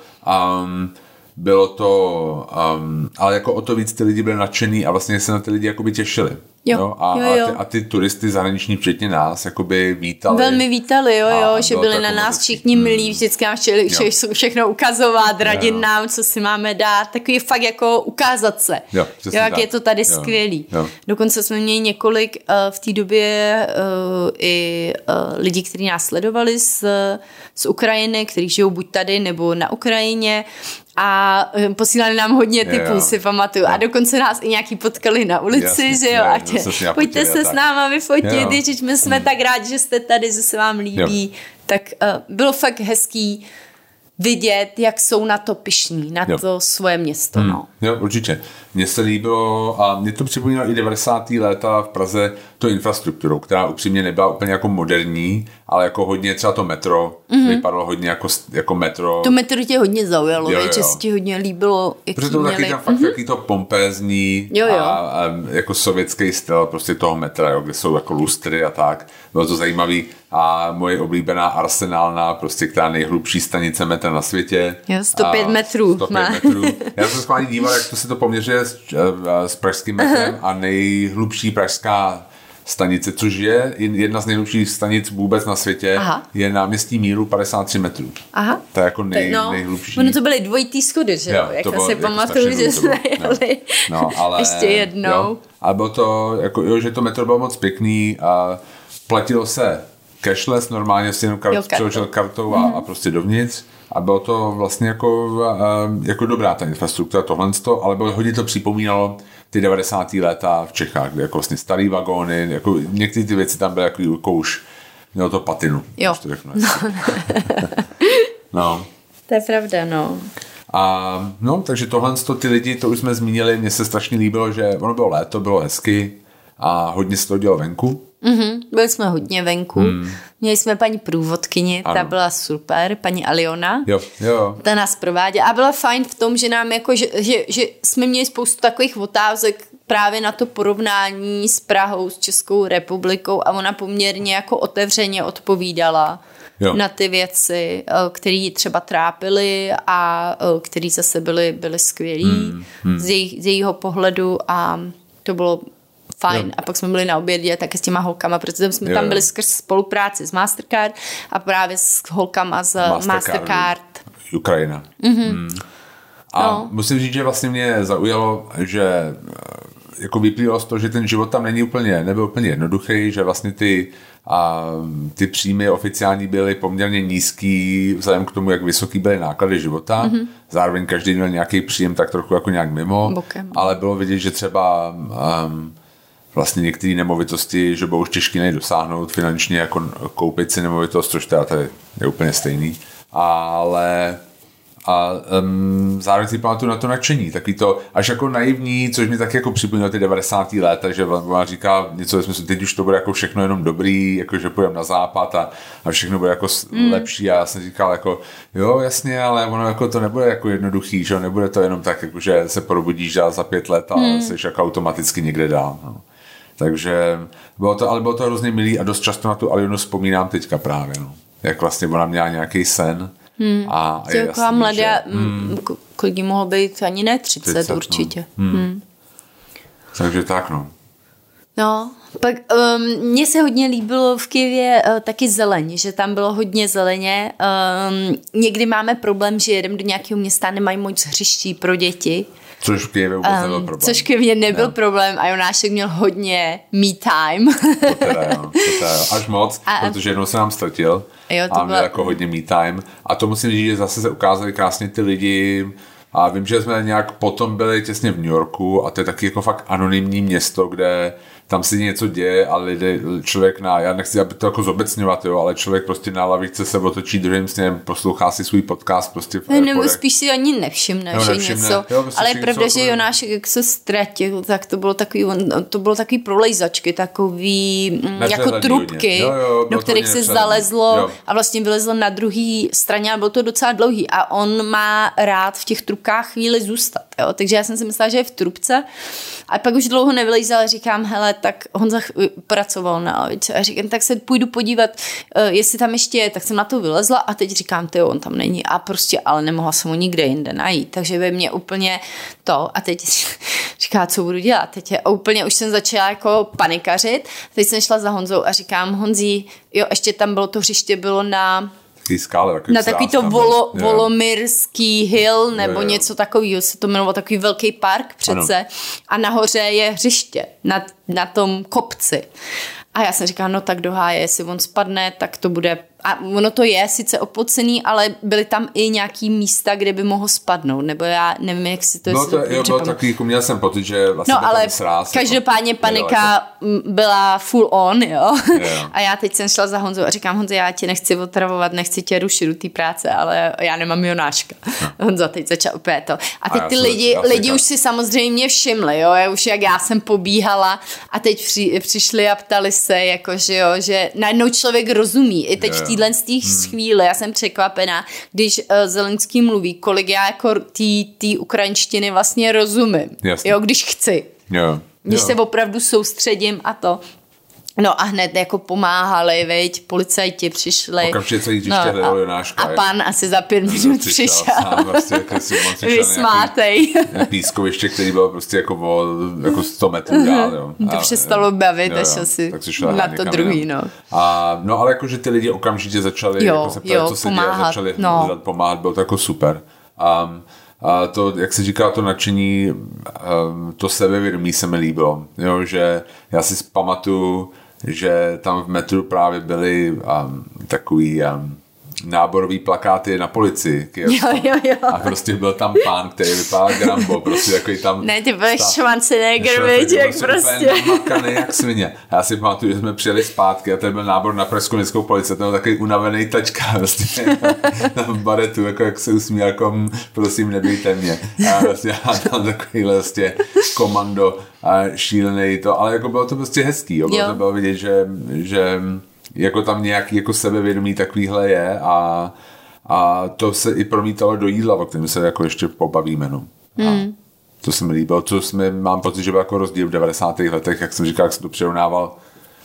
Um, bylo to, um, ale jako o to víc ty lidi byli nadšený a vlastně se na ty lidi jakoby těšili. Jo, jo, a, jo, jo. A, ty, a ty turisty zahraniční, včetně nás, jakoby vítali. Velmi vítali, jo, jo, že byli na nás všichni hmm. milí, vždycky nám chtěli vše, všechno ukazovat, radit jo. nám, co si máme dát, takový fakt jako ukázat se. Jo, jo jak tak. je to tady jo. skvělý. Jo. Dokonce jsme měli několik uh, v té době uh, i uh, lidí, kteří nás sledovali z, z Ukrajiny, kteří žijou buď tady nebo na Ukrajině a posílali nám hodně typů, jo. si pamatuju. Jo. A dokonce nás i nějaký potkali na ulici, Jasně, že jo, a tě, pojďte se s náma vyfotit, když my jsme hmm. tak rádi, že jste tady, že se vám líbí. Jo. Tak uh, bylo fakt hezký vidět, jak jsou na to pišní, na jo. to svoje město. Hmm. No. Jo, určitě. Mně se líbilo a mě to připomínalo i 90. léta v Praze to infrastrukturou, která upřímně nebyla úplně jako moderní, ale jako hodně třeba to metro mm-hmm. vypadalo hodně jako, jako metro. To metro tě hodně zaujalo, jo, jo. že se ti hodně líbilo, jak Protože to bylo taky tam fakt mm-hmm. taky to pompézní jo, jo. A, a, jako sovětský styl prostě toho metra, jo, kde jsou jako lustry a tak. Bylo to zajímavý a moje oblíbená arsenálna, prostě která nejhlubší stanice metra na světě. Jo, 105 a, metrů. 105 má. metrů. Já jsem schválně díval, jak to se to poměřuje s, s pražským metrem uh-huh. a nejhlubší pražská stanice, což je jedna z nejlepších stanic vůbec na světě, Aha. je náměstí Míru 53 metrů. Aha. To je jako nej, no, nejhlubší. Ono to byly dvojitý schody, že jo? Jak to bylo, si jako pamatuju, že jsme jeli no. no, ale, ještě jednou. Jo, a bylo to, jako, jo, že to metro bylo moc pěkný a platilo se cashless, normálně si jenom kart, jo, kartou. kartou a, mm-hmm. a prostě dovnitř a bylo to vlastně jako, jako dobrá ta infrastruktura, tohle, ale bylo, hodně to připomínalo ty 90. léta v Čechách, kde jako vlastně starý vagóny, jako některé ty věci tam byly jako, jako už mělo to patinu. Jo. To řeknu, no. no. To je pravda, no. A no, takže tohle to ty lidi, to už jsme zmínili, mně se strašně líbilo, že ono bylo léto, bylo hezky a hodně se to dělo venku. Mm-hmm, byli jsme hodně venku. Hmm. Měli jsme paní průvodkyni, ano. ta byla super, paní Aliona. Jo, jo. Ta nás prováděla a byla fajn v tom, že nám jako, že, že, že jsme měli spoustu takových otázek právě na to porovnání s Prahou, s Českou republikou a ona poměrně jako otevřeně odpovídala jo. na ty věci, eh, které třeba trápily a eh, které zase byly, byly skvělý hmm, hmm. Z, jej, z jejího pohledu a to bylo fajn. Jo. A pak jsme byli na obědě také s těma holkama, protože jsme jo. tam byli skrz spolupráci s Mastercard a právě s holkama z Mastercard. Mastercard. Ukrajina. Mm-hmm. Hmm. A no. musím říct, že vlastně mě zaujalo, že eh, jako vyplývalo z toho, že ten život tam není úplně, nebyl úplně jednoduchý, že vlastně ty a ty příjmy oficiální byly poměrně nízký vzhledem k tomu, jak vysoký byly náklady života. Mm-hmm. Zároveň každý měl nějaký příjem tak trochu jako nějak mimo, Bokem. ale bylo vidět, že třeba um, vlastně některé nemovitosti, že bylo už těžké dosáhnout finančně, jako koupit si nemovitost, což teda tady je úplně stejný. Ale a um, zároveň si pamatuju na to nadšení, taky to až jako naivní, což mi tak jako připomíná ty 90. let, takže ona říká něco ve smyslu, teď už to bude jako všechno jenom dobrý, jako že půjdeme na západ a, a všechno bude jako mm. lepší a já jsem říkal jako, jo jasně, ale ono jako to nebude jako jednoduchý, že nebude to jenom tak, jako, že se probudíš za pět let a mm. jsi jako automaticky někde dál. No. Takže bylo to, ale bylo to hrozně milý a dost často na tu Alionu vzpomínám teďka právě, no. Jak vlastně ona měla nějaký sen, Hmm. A je jako jasný, mladá, že... hmm. kolik mohlo být, ani ne 30, 30 no. určitě. No. Hmm. Hmm. Takže tak, no. No, pak um, mně se hodně líbilo v Kyjevě uh, taky zeleň, že tam bylo hodně zeleně. Um, někdy máme problém, že jedeme do nějakého města, nemají moc hřiští pro děti. Což v Kyjevě vůbec um, nebyl problém. Což v Kyjevě nebyl no. problém a Jonášek měl hodně me time. to teda jo, to teda jo. Až moc, a, protože jednou se nám ztratil jo, to a měl bylo... jako hodně me time. A to musím říct, že zase se ukázali krásně ty lidi, a vím, že jsme nějak potom byli těsně v New Yorku a to je taky jako fakt anonymní město, kde tam se něco děje a lidé, člověk na, já nechci aby to jako zobecňovat, jo, ale člověk prostě na lavičce se otočí druhým směrem, poslouchá si svůj podcast prostě v ne, Nebo spíš si ani nevšimne, no, že nevšimne. něco. Jo, prostě ale je pravda, že Jonáš, jak se ztratil, tak to bylo takový, to bylo takový prolejzačky, takový mm, jako trubky, jo, jo, do kterých se zalezlo jo. a vlastně vylezlo na druhý straně a bylo to docela dlouhý a on má rád v těch trubkách chvíli zůstat, jo, takže já jsem si myslela, že je v trubce. A pak už dlouho nevylejzal, říkám, hele, tak Honza pracoval na lavici a říkám, tak se půjdu podívat, eh, jestli tam ještě je, tak jsem na to vylezla a teď říkám, ty on tam není. A prostě, ale nemohla jsem ho nikde jinde najít, takže ve mně úplně to a teď říká, co budu dělat, teď je úplně, už jsem začala jako panikařit, teď jsem šla za Honzou a říkám, Honzí, jo, ještě tam bylo to hřiště, bylo na takový skále. Takový na takový to volo, Volomirský hill nebo je, něco takového, se to jmenovalo takový velký park přece ano. a nahoře je hřiště na, na tom kopci. A já jsem říkala, no tak do háje, jestli on spadne, tak to bude a ono to je sice opocený, ale byly tam i nějaký místa, kde by mohl spadnout, nebo já nevím, jak si to... Bylo to, jo, bylo takový, jako měl jsem pocit, že vlastně No ale sráz, jako každopádně jako, panika byla full on, jo? jo. A já teď jsem šla za Honzou a říkám, Honzo, já tě nechci otravovat, nechci tě rušit do té práce, ale já nemám Jonáška. No. Honzo teď začal opět to. A teď a ty lidi, lidi už si samozřejmě všimli, jo? Já už jak já jsem pobíhala a teď při, přišli a ptali se, jako, že jo, že najednou člověk rozumí. I teď v téhle hmm. chvíli, já jsem překvapená, když uh, Zelenský mluví, kolik já jako té ukrajinštiny vlastně rozumím. Jasně. Jo, když chci. Jo. Když jo. se opravdu soustředím a to. No a hned jako pomáhali, veď, policajti přišli. Okamžitě celý no, a. A pan asi za pět minut přišel. Prostě, Vysmátej. Pískoviště, který byl prostě jako, o, jako 100 metrů dál. Jo. To přestalo bavit, jo, až asi na to druhý, no. A, no ale jakože ty lidi okamžitě začali jo, jako se ptát, co se děje, začali no. pomáhat, bylo to jako super. Um, a to, jak se říká, to nadšení, um, to sebevědomí se mi líbilo. Jo, že já si pamatuju, že tam v metru právě byli um, takový um, náborový plakáty na policii. Jo, jo, jo. A prostě byl tam pán, který vypadal Grambo, prostě takový tam... Ne, ty byl Schwarzenegger, víš, jak prostě. Úplně jak svině. A já si pamatuju, že jsme přijeli zpátky a to byl nábor na pražskou městskou policii, ten byl takový unavený tačka, prostě na baretu, jako jak se usmí, jako prosím, nebejte mě. A prostě já tam takový vlastně komando a šílený to, ale jako bylo to prostě hezký, jo. Bylo jo. to bylo vidět, že, že jako tam nějaký jako sebevědomí takovýhle je a, a to se i promítalo do jídla, o kterém se jako ještě pobavíme. No. Mm. To se mi líbilo, to jsme, mám pocit, že byl jako rozdíl v 90. letech, jak jsem říkal, jak jsem to přirovnával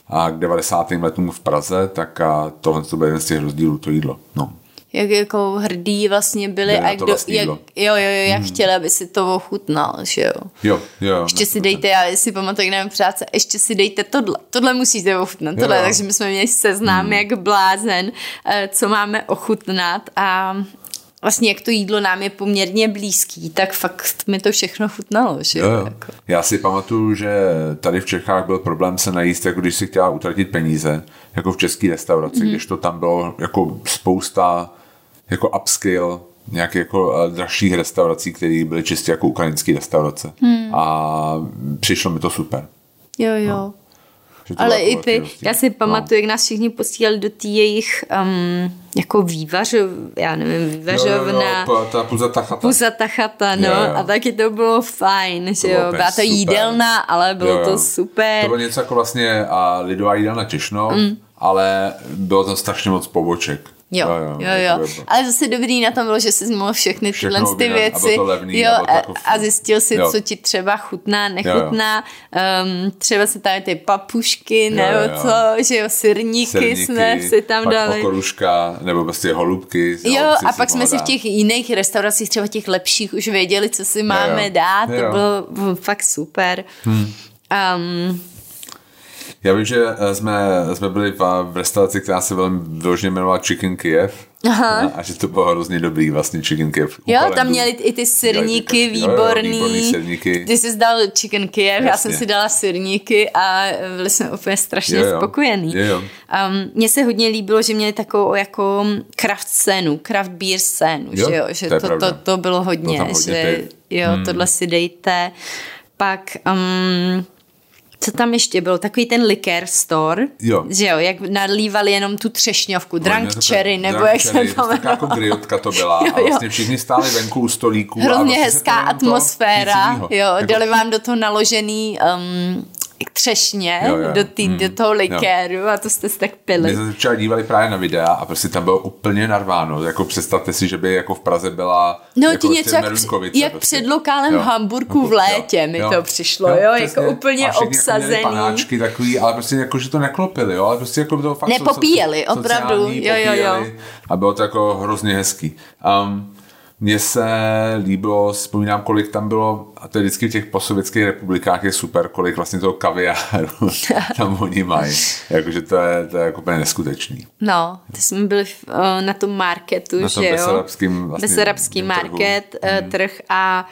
a k 90. letům v Praze, tak a tohle to byl jeden z těch rozdílů, to jídlo. No jak jako hrdí vlastně byli a jak, do, jak, jo, jo, jo, jak hmm. chtěli, aby si to ochutnal, že jo. Jo, jo. Ještě si dejte, já si pamatuju, jak nevím, přáce, ještě si dejte tohle, tohle musíte ochutnat, tohle, jo. takže my jsme měli seznám hmm. jak blázen, eh, co máme ochutnat a vlastně jak to jídlo nám je poměrně blízký, tak fakt mi to všechno chutnalo. Že? Jo, jo. Jako. Já si pamatuju, že tady v Čechách byl problém se najíst, jako když si chtěla utratit peníze, jako v české restauraci, mm-hmm. když to tam bylo jako spousta jako upscale nějakých jako eh, dražších restaurací, které byly čistě jako ukrajinské restaurace. Hmm. A přišlo mi to super. Jo, jo. No. Ale i ty, já si pamatuju, no. jak nás všichni posílali do té jejich um, jako vývařov, já nevím, vývařovna. Jo, jo, ta puzata chata. Puzata chata, no. Jo, jo. A taky to bylo fajn, že jo. Byla to jídelna, ale bylo jo, jo. to super. To bylo něco jako vlastně a lidová jídelna Těšno, mm. ale bylo tam strašně moc poboček. Jo, jo, jo, jo. jo. Ale zase dobrý na tom bylo, že jsi mohl všechny tyhle ty věci a, levný, jo, a, a zjistil si, jo. co ti třeba chutná, nechutná. Um, třeba se tady ty papušky, jo, nebo jo. co, že jo, syrníky, syrníky jsme si tam pak dali. Pokoruška, nebo prostě holubky. Jo, a pak jsme si v těch jiných restauracích, třeba těch lepších, už věděli, co si máme jo, jo. dát. Jo. To bylo, bylo fakt super. Hmm. Um, já vím, že eh, jsme, jsme byli v, v restauraci, která se velmi vyloženě jmenovala Chicken Kiev. Aha. A že to bylo hrozně dobrý vlastně chicken Kiev. Jo, tam měli i ty syrníky výborný. Jo, jo, výborný syrníky. Ty jsi dal chicken Kiev, Jasně. já jsem si dala syrníky a byli jsme úplně strašně jo, jo. jo. Um, mně se hodně líbilo, že měli takovou jako craft scénu, craft beer scénu, jo, že jo, že to, to, to, to bylo hodně, to hodně že jo, hmm. tohle si dejte. Pak um, co tam ještě bylo, takový ten liquor store, jo. že jo, jak nalívali jenom tu třešňovku, no, drunk cherry, nebo drunk jak cherry, se to jmenuje. jako griotka to byla jo, jo. a vlastně všichni stáli venku u stolíků. Hrozně vlastně hezká atmosféra, jo, jako... dali vám do toho naložený um, třešně jo, jo. Do, tý, hmm. do toho likéru jo. a to jste si tak pili. My jsme se dívali právě na videa a prostě tam bylo úplně narváno. Jako představte si, že by jako v Praze byla No jako ti něco jak, jak prostě. před lokálem jo. Hamburku v létě jo. mi jo. to přišlo, jo, jo jako úplně a obsazený. Jako panáčky takový, ale prostě jako, že to neklopili, jo, ale prostě jako bylo fakt Nepopíjeli, so, opravdu, jo, jo, jo. A bylo to jako hrozně hezký. Um, mně se líbilo, vzpomínám, kolik tam bylo, a to je vždycky v těch posovětských republikách je super, kolik vlastně toho kaviáru tam oni mají. Jakože to je, to je jako úplně neskutečný. No, ty jsme byli v, na tom marketu, na tom že jo? Vlastně, Besarabský market, trhu. Eh, trh a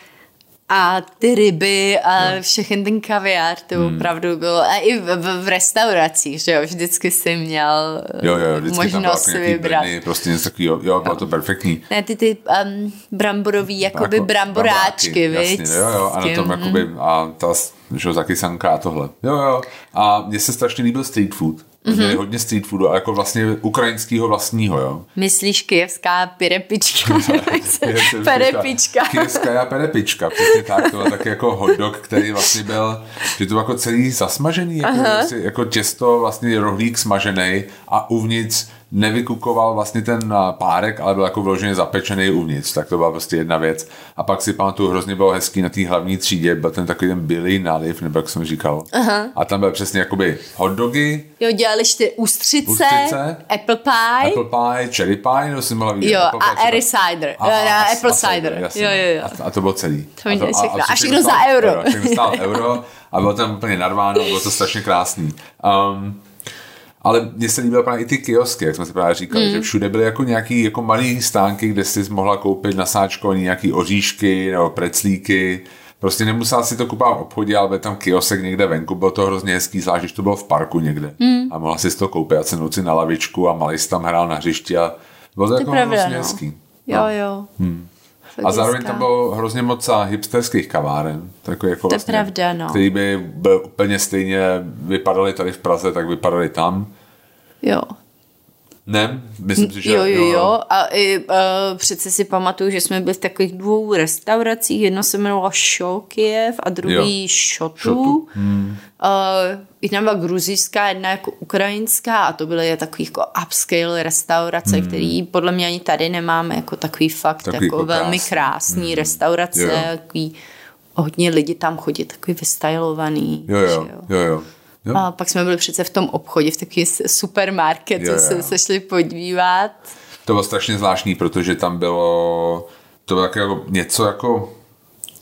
a ty ryby a no. všechny ten kaviár, to hmm. opravdu bylo. A i v, v, restauracích, že jo, vždycky si měl jo, jo, možnost si vybrat. Brny, prostě něco takového, jo, bylo to perfektní. Ne, ty ty um, bramborový, jakoby jako, bramboráčky, víš? Jo, jo, a na tom jakoby, a ta, že taky sanka a tohle. Jo, jo. A mně se strašně líbil street food. Mm-hmm. hodně street foodu, ale jako vlastně ukrajinského vlastního, jo. Myslíš kijevská pirepička? perepička. Kijevská perepička, přesně tak, to byl taky jako hotdog, který vlastně byl, že to jako celý zasmažený, jako, vlastně, jako těsto, vlastně rohlík smažený a uvnitř nevykukoval vlastně ten eh, párek, ale byl jako vloženě zapečený uvnitř, tak to byla prostě jedna věc. A pak si pamatuju, hrozně bylo hezký na té hlavní třídě, byl ten takový ten Billy náliv, nebo jak jsem říkal. Aha. A tam byl přesně jakoby hot dogy. Jo, dělali ty ústřice, ústřice, apple pie. Apple pie, cherry pie, no jsem mohla vidět. Jo, a Airy cider, a, a, a, apple a, cider. Jasně. Jo, jo, jo. A, a, to bylo celý. To a, to, a, a, a všechno za euro. euro. Všechno stál euro a bylo tam úplně narváno, bylo to strašně krásný. Um, ale mně se líbily právě i ty kiosky, jak jsme si právě říkali, mm. že všude byly jako nějaký jako malý stánky, kde jsi mohla koupit na sáčkovaný nějaký oříšky nebo preclíky. Prostě nemusela si to kupovat v obchodě, ale byl tam kiosek někde venku, bylo to hrozně hezký, zvlášť když to bylo v parku někde. Mm. A mohla si to koupit a cenout si na lavičku a malý tam hrál na hřišti a Bylo to, To jako pravda, hrozně no. hezký. Jo, jo. Hmm. Fakt A zároveň tam bylo hrozně moc hipsterských kaváren. Takový jako To je vlastně, pravda, no. Který by byl úplně stejně vypadaly tady v Praze, tak vypadaly tam. Jo. Ne? Myslím si, že Jo, jo, jo. A i, uh, přece si pamatuju, že jsme byli v takových dvou restauracích. Jedno se jmenovalo Šokiev a druhý Šotu. Šotu. Hmm. Uh, jedna byla gruzijská, jedna jako ukrajinská a to byly takový jako upscale restaurace, hmm. který podle mě ani tady nemáme jako takový fakt Takový jako jako velmi krásný. krásný hmm. restaurace, Jo. takový hodně lidi tam chodí, takový vystylovaný. Jo, jo, že jo, jo. jo. Jo. A pak jsme byli přece v tom obchodě, v takový supermarketu, Jo, jo. jsme se šli podívat. To bylo strašně zvláštní, protože tam bylo to bylo jako něco jako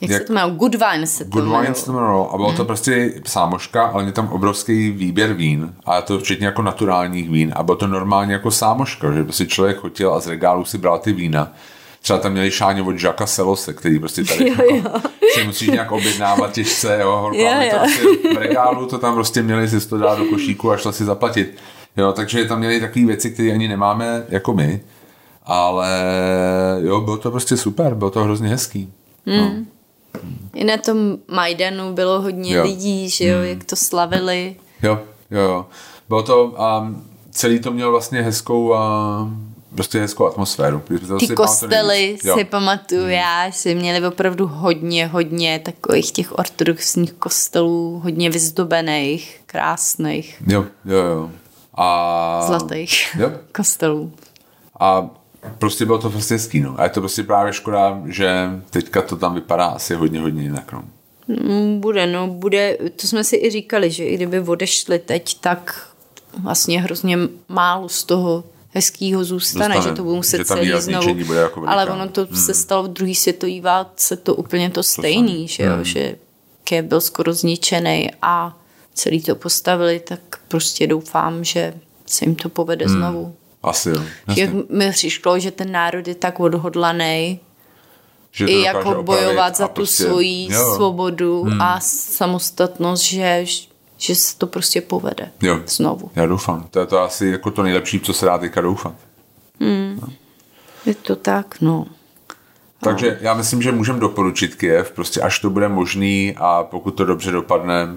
Jak, Jak- se to jmenuje? Good Wine se to Good. Wine se to jmenovalo a bylo Hmm. to prostě sámoška, ale mě tam obrovský výběr vín a to včetně jako naturálních vín a bylo to normálně jako sámoška, že prostě člověk chodil a z regálu si bral ty vína. Třeba tam měli šáně od Jacka Selose, který prostě tady Jo, jako, si musíš nějak objednávat těžce, jo, horko, Jo, to jo. prostě v regálu to tam prostě měli si to dát do košíku a šla si zaplatit. Jo, takže tam měli takové věci, které ani nemáme jako my, ale jo, bylo to prostě super, bylo to hrozně hezký. No. I na tom Majdanu bylo hodně Jo. lidí, že jo, jak to slavili. Jo, jo, jo. Bylo to, a celý to mělo vlastně hezkou a prostě hezkou atmosféru. Ty si pamatuju kostely. Hmm. si pamatuju já, že měli opravdu hodně, hodně takových těch ortodoxních kostelů, hodně vyzdobených, krásných, Jo, jo, jo. A, zlatých Jo. kostelů. A prostě bylo to prostě hezký, no. A je to prostě právě škoda, že teďka to tam vypadá asi hodně, hodně jinak, no. Mm, Bude, no, bude, to jsme si i říkali, že i kdyby odešli teď, tak vlastně hrozně málo z toho hezkýho zůstane, Zůstane, že to budou muset celý znovu. bude jako. Ale ono to se stalo v druhé světové válce, to úplně to stejný, že jo, že Kiev byl skoro zničený a celý to postavili, tak prostě doufám, že se jim to povede znovu. Asi jo. Že Jasně. mi přišlo, že ten národ je tak odhodlaný, Že to i jako bojovat za tu prostě- svoji jo. svobodu a samostatnost, že, že se to prostě povede Jo. znovu. Já doufám. To je to asi jako to nejlepší, co se dá teďka doufat. Je to tak, no. Takže já myslím, že můžeme doporučit Kiev, prostě až to bude možný a pokud to dobře dopadne,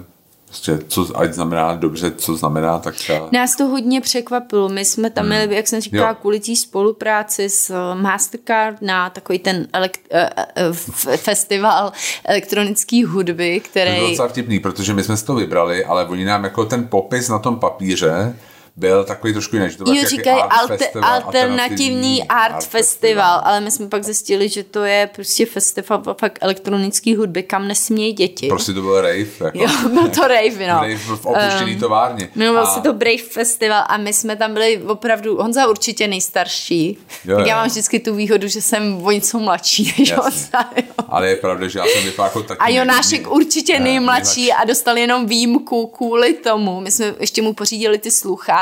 prostě co, ať znamená dobře, co znamená, tak ta... Nás to hodně překvapilo. My jsme tam měli, jak jsem říkala, Jo. kvůli té spolupráci s eh, Mastercard na takový ten elekt, eh, eh, festival elektronické hudby, To bylo který... docela vtipný, protože my jsme si to vybrali, ale oni nám jako ten popis na tom papíře byl takový trošku jiný. že To byl Jo, říkají art alter, festival, alternativní art, festival, ale my jsme pak zjistili, že to je prostě festival fakt elektronické hudby, kam nesmějí děti. Prostě to byl rave. Jako. Jo, byl to rave, no. Rave v opuštěný továrně. Jmenoval A- se to Brave Festival a my jsme tam byli opravdu, Honza určitě nejstarší. Jo, tak já jo. mám vždycky tu výhodu, že jsem o něco mladší než Jasně. Honza. Jo. Ale je pravda, že já jsem vypadal jako taky... A Jonášek určitě Ne, nejmladší a dostal jenom výjimku kvůli tomu. My jsme ještě mu pořídili ty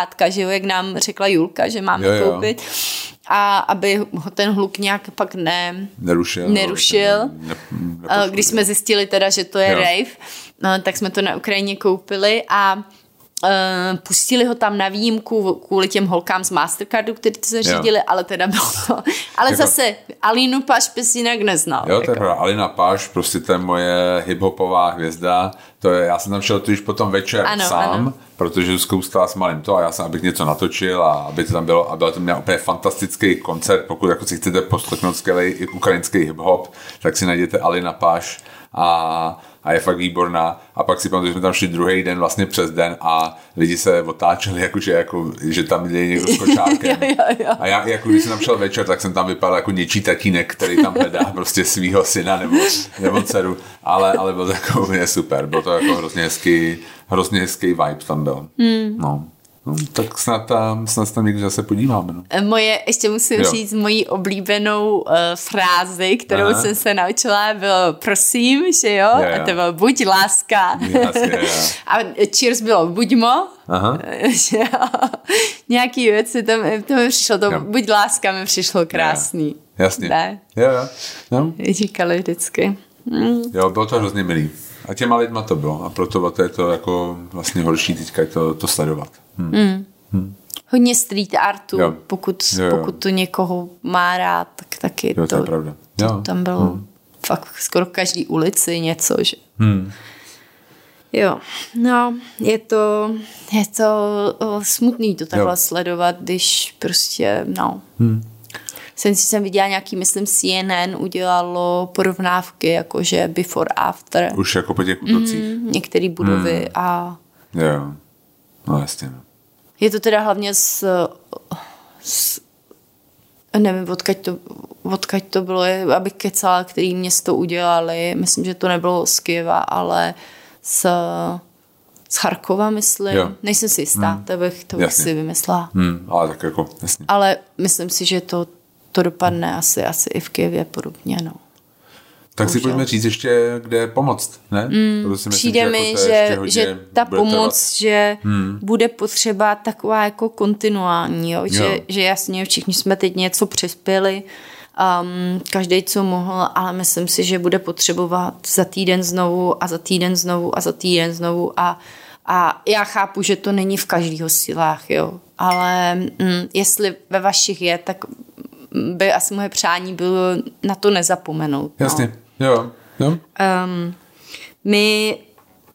sluchátka, že jo, jak nám řekla Julka, že máme Jo, jo. koupit. A aby ho ten hluk nějak pak ne, Nerušil. Nerušil. Ne, ne, Eh, nepoškodil. když jsme zjistili teda, že to je Jo. rave, no, tak jsme to na Ukrajině koupili a pustili ho tam na výjimku kvůli těm holkám z Mastercardu, kteří to zařídili, ale teda bylo to. Ale Jako- zase Alínu Paš bys jinak neznal. Jo, to je jako. pravda. Alina Páš, prostě to je moje hiphopová hvězda. To je, já jsem tam šel totiž potom večer Ano, sám, ano. protože Zuzka ustala s malým to a já jsem, abych něco natočil a aby to tam bylo, a byl to měl úplně fantastický koncert, pokud jako si chcete poslechnout skvělý ukrajinský hip-hop, tak si najděte Alina Páš a, a je fakt výborná. A pak si pamatuju, že jsme tam šli druhý den vlastně přes den a lidi se otáčeli, jakože, jako, že tam je někdo s kočárkem. Jo, jo, jo. A já, jako když jsem tam šel večer, tak jsem tam vypadal jako něčí tatínek, který tam hledá prostě svého syna nebo, nebo dceru. Ale, ale byl to jako úplně super. Byl to jako hrozně hezký, hrozně hezký vibe tam byl. Hmm. No. No. tak snad tam, snad tam někdy zase podíváme. No. Moje, ještě musím Jo. říct moji oblíbenou uh, frázi, kterou Aha. Jsem se naučila, bylo prosím, že jo, Jo, jo. a to bylo buď láska. Jasně, a cheers bylo buďmo, Aha. že jo. Nějaký věci, to, to mi přišlo, to Jo. buď láska mi přišlo krásný. Jasně. Ne, Jo, jo. No. říkali vždycky. Mm. jo, bylo to hrozně milý. A těma lidma to bylo. A proto to je to jako vlastně horší teďka je to, to sledovat. Hm. hodně street artu, jo. Pokud, jo, jo. pokud to někoho má rád, tak taky jo, to, to, je pravda. Jo. to tam bylo hmm. fakt skoro v každý ulici něco, že... Hmm. Jo, no, je to, je to smutný to takhle jo. sledovat, když prostě, no. Hmm. Jsem si jsem viděla nějaký, myslím, CNN udělalo porovnávky, jakože before, after. Už jako po těch útocích. Mm, některé budovy hmm. a... Jo, no jasně. No. Je to teda hlavně s, s nevím, odkaď to, odkaď to bylo, abych kecala, který město udělali. Myslím, že to nebylo z Kieva, ale z, z Charkova, myslím. Jo. Nejsem si jistá, hmm. to bych, to bych si vymyslela. Hmm, ale tak jako, jasně. Ale myslím si, že to, to dopadne asi, asi i v Kijevě podobně, no. Tak si pojďme říct ještě, kde pomoct, ne? Mm, myslím, přijde že mi, jako že, že ta pomoc, trvat. že hmm. bude potřeba taková jako kontinuální, jo? Že, jo. že jasně všichni jsme teď něco přispěli, um, každý, co mohl, ale myslím si, že bude potřebovat za týden znovu a za týden znovu a za týden znovu a, a já chápu, že to není v každého silách, jo, ale mm, jestli ve vašich je, tak by asi moje přání bylo na to nezapomenout. No. Jo. jo. Um, my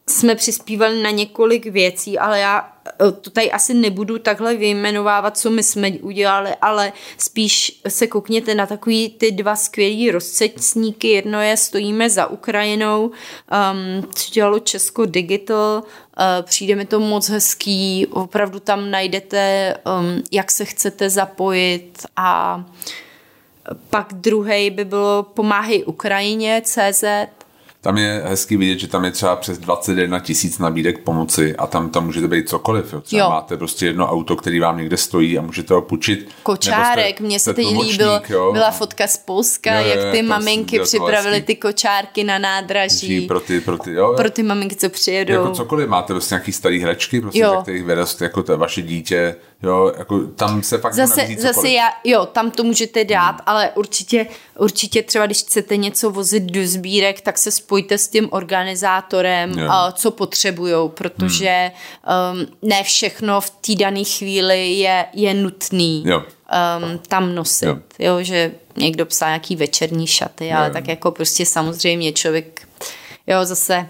jsme přispívali na několik věcí, ale já eh, to tady asi nebudu takhle vyjmenovávat, co my jsme udělali, ale spíš se koukněte na takový ty dva skvělý rozcetníky. Jedno je Stojíme za Ukrajinou, um, co dělalo Česko Digital, uh, přijde mi to moc hezký, opravdu tam najdete, um, jak se chcete zapojit a pak druhý by bylo Pomáhej Ukrajině CZ, tam je hezký vidět, že tam je třeba přes 21 tisíc nabídek pomoci a tam, tam můžete být cokoliv. Jo. Třeba jo. máte prostě jedno auto, který vám někde stojí a můžete ho půjčit. Kočárek, mně se teď líbil, jo. byla fotka z Polska, jo, jo, jak ty maminky připravili ty kočárky na nádraží. Pro ty, pro ty, jo, pro ty maminky, co přijedou. Jako cokoliv, máte prostě nějaký starý hračky, prostě, jo. kterých vyrost jako to vaše dítě, jo, jako tam se fakt zase, zase já, jo, tam to můžete dát, hmm. ale určitě, určitě třeba, když chcete něco vozit do sbírek, tak se spojte s tím organizátorem, jo. co potřebujou, protože hmm. um, ne všechno v té dané chvíli je, je nutný. Jo. Um, tam nosit, jo. jo, že někdo psal nějaký večerní šaty, ale jo. tak jako prostě samozřejmě člověk, jo, zase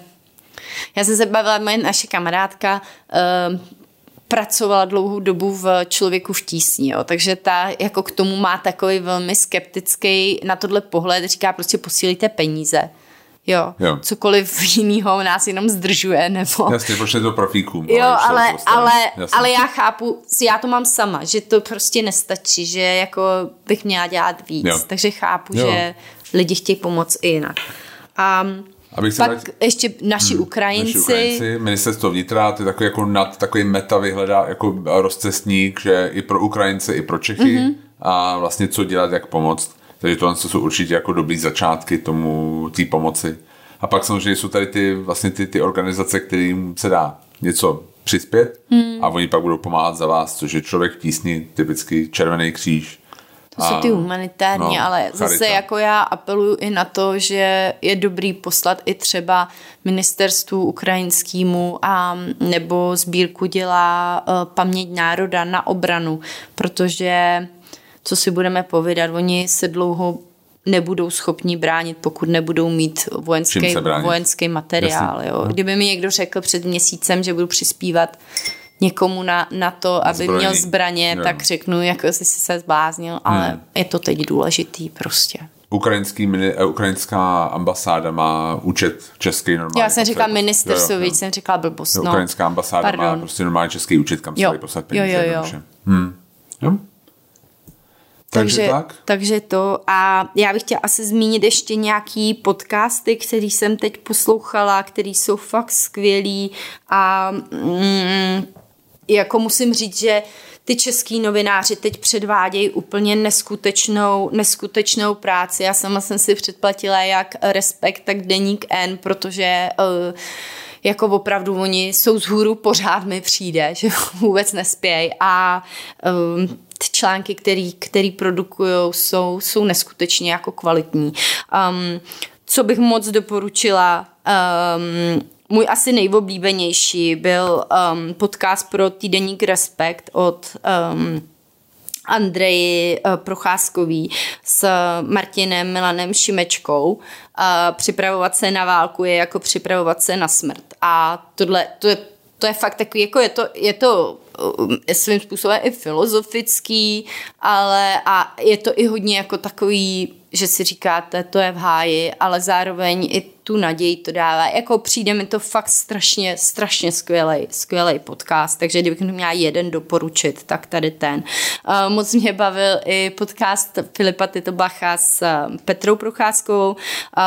já jsem se bavila, moje naše kamarádka um, pracovala dlouhou dobu v člověku v tísni, jo. takže ta jako k tomu má takový velmi skeptický na tohle pohled, říká prostě posílíte peníze. Jo, jo. cokoliv jiného nás jenom zdržuje, nebo... Jasně, pošle to profíkům. Jo, ale, ale, ale já chápu, já to mám sama, že to prostě nestačí, že jako bych měla dělat víc, jo. takže chápu, jo. že lidi chtějí pomoct i jinak. A Abych se Pak vrát... ještě naši hmm, Ukrajinci. Naši Ukrajinci, ministerstvo vnitra, to je takový jako nad, takový meta vyhledá jako rozcestník, že i pro Ukrajince, i pro Čechy mm-hmm. a vlastně co dělat, jak pomoct. Takže tohle jsou určitě jako dobrý začátky tomu, té pomoci. A pak samozřejmě jsou tady ty, vlastně ty, ty organizace, kterým se dá něco přispět hmm. a oni pak budou pomáhat za vás, což je člověk v tísni, typicky Červený kříž, to jsou ty humanitární, no, ale zase charita. jako já apeluju i na to, že je dobrý poslat i třeba ministerstvu ukrajinskému a nebo sbírku dělá uh, paměť národa na obranu, protože co si budeme povídat, oni se dlouho nebudou schopni bránit, pokud nebudou mít vojenský, vojenský materiál. Jo. Kdyby mi někdo řekl před měsícem, že budu přispívat někomu na, na to, aby Zbraní. měl zbraně, no. tak řeknu, jako jsi se zbláznil, ale hmm. je to teď důležitý prostě. Ukrajinský, eh, ukrajinská ambasáda má účet český normální. Já jsem říkala ministerstvo, víc jsem říkala blbost. No. Ukrajinská ambasáda Pardon. má prostě normální český účet, kam se poslat peníze. Jo, jo, jo. Hmm. jo? Takže, takže, tak? takže to. A já bych chtěla asi zmínit ještě nějaký podcasty, který jsem teď poslouchala, který jsou fakt skvělý a mm, jako musím říct, že ty český novináři teď předvádějí úplně neskutečnou, neskutečnou práci. Já sama jsem si předplatila jak Respekt, tak Deník N, protože uh, jako opravdu oni jsou z hůru, pořád mi přijde, že vůbec nespějí a um, ty články, který, který produkují, jsou, jsou neskutečně jako kvalitní. Um, co bych moc doporučila, um, můj asi nejoblíbenější byl um, podcast pro týdeník Respekt od um, Andreji uh, Procházkový s Martinem Milanem Šimečkou. Připravovat se na válku je jako připravovat se na smrt. A tohle, to je to je fakt takový, jako je to, je to uh, svým způsobem i filozofický, ale a je to i hodně jako takový, že si říkáte, to je v háji, ale zároveň i tu naději to dává. Jako přijde mi to fakt strašně, strašně skvělý, skvělý podcast, takže kdybych měla jeden doporučit, tak tady ten. Uh, moc mě bavil i podcast Filipa Titobacha s um, Petrou Procházkovou.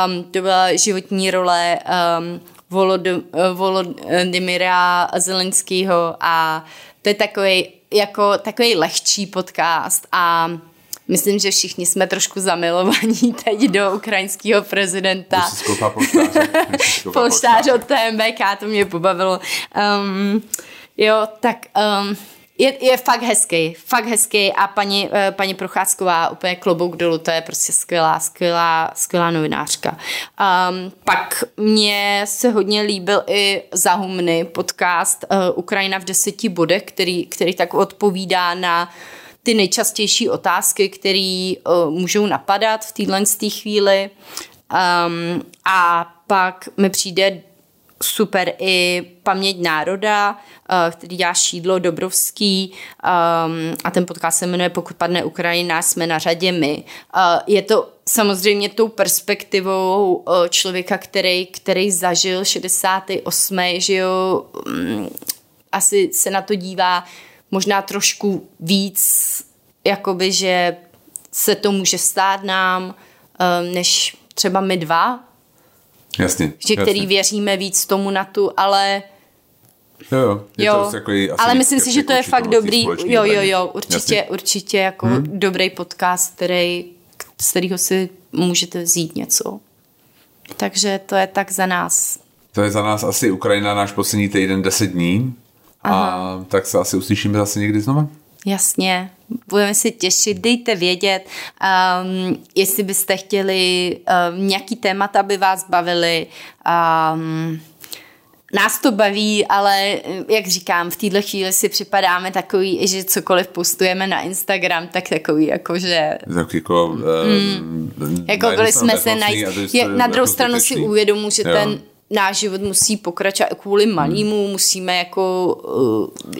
Um, to byla životní role um, Volodymyra Zelenského a to je takový jako takový lehčí podcast a myslím, že všichni jsme trošku zamilovaní teď do ukrajinského prezidenta. Polštář od TMBK, to mě pobavilo. Um, jo, tak um, je, je fakt hezký, fakt hezký a paní, eh, paní Procházková úplně klobouk dolů, to je prostě skvělá, skvělá, skvělá novinářka. Um, pak mě se hodně líbil i Zahumny podcast uh, Ukrajina v deseti bodech, který, který tak odpovídá na ty nejčastější otázky, které uh, můžou napadat v téhle chvíli. Um, a pak mi přijde super i Paměť národa, eh, který dělá Šídlo Dobrovský um, a ten podcast se jmenuje Pokud padne Ukrajina, jsme na řadě my. Uh, je to samozřejmě tou perspektivou uh, člověka, který, který zažil 68. že jo, um, asi se na to dívá možná trošku víc, jakoby, že se to může stát nám, um, než třeba my dva, Jasně. Že který jasně. věříme víc tomu na tu, ale Jo, jo. Je jo. To takový, asi ale myslím si, že to je fakt dobrý. Jo, jo, jo, určitě, Jasně. určitě jako hmm. dobrý podcast, který, z kterého si můžete vzít něco. Takže to je tak za nás. To je za nás asi Ukrajina náš poslední týden 10 dní. Aha. A tak se asi uslyšíme zase někdy znova. Jasně, budeme se těšit, dejte vědět, um, jestli byste chtěli um, nějaký témat, aby vás bavili. Um, nás to baví, ale jak říkám, v této chvíli si připadáme takový, že cokoliv postujeme na Instagram, tak takový jako, že... Tak jako... Um, mm, jako byli jsme se najít... Na druhou jako stranu si uvědomu, že jo. ten náš život musí pokračovat kvůli malýmu, hmm. musíme jako uh,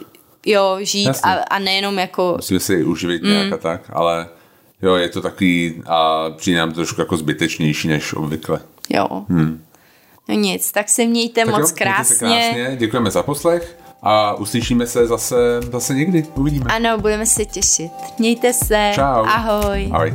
jo, žít a, a nejenom jako... Musíme si uživit mm. nějak a tak, ale jo, je to takový a přijde nám trošku jako zbytečnější než obvykle. Jo. Hmm. No nic, tak se mějte tak moc jo, krásně. Mějte se krásně. Děkujeme za poslech a uslyšíme se zase, zase někdy. Uvidíme. Ano, budeme se těšit. Mějte se. Čau. Ahoj. Ahoj.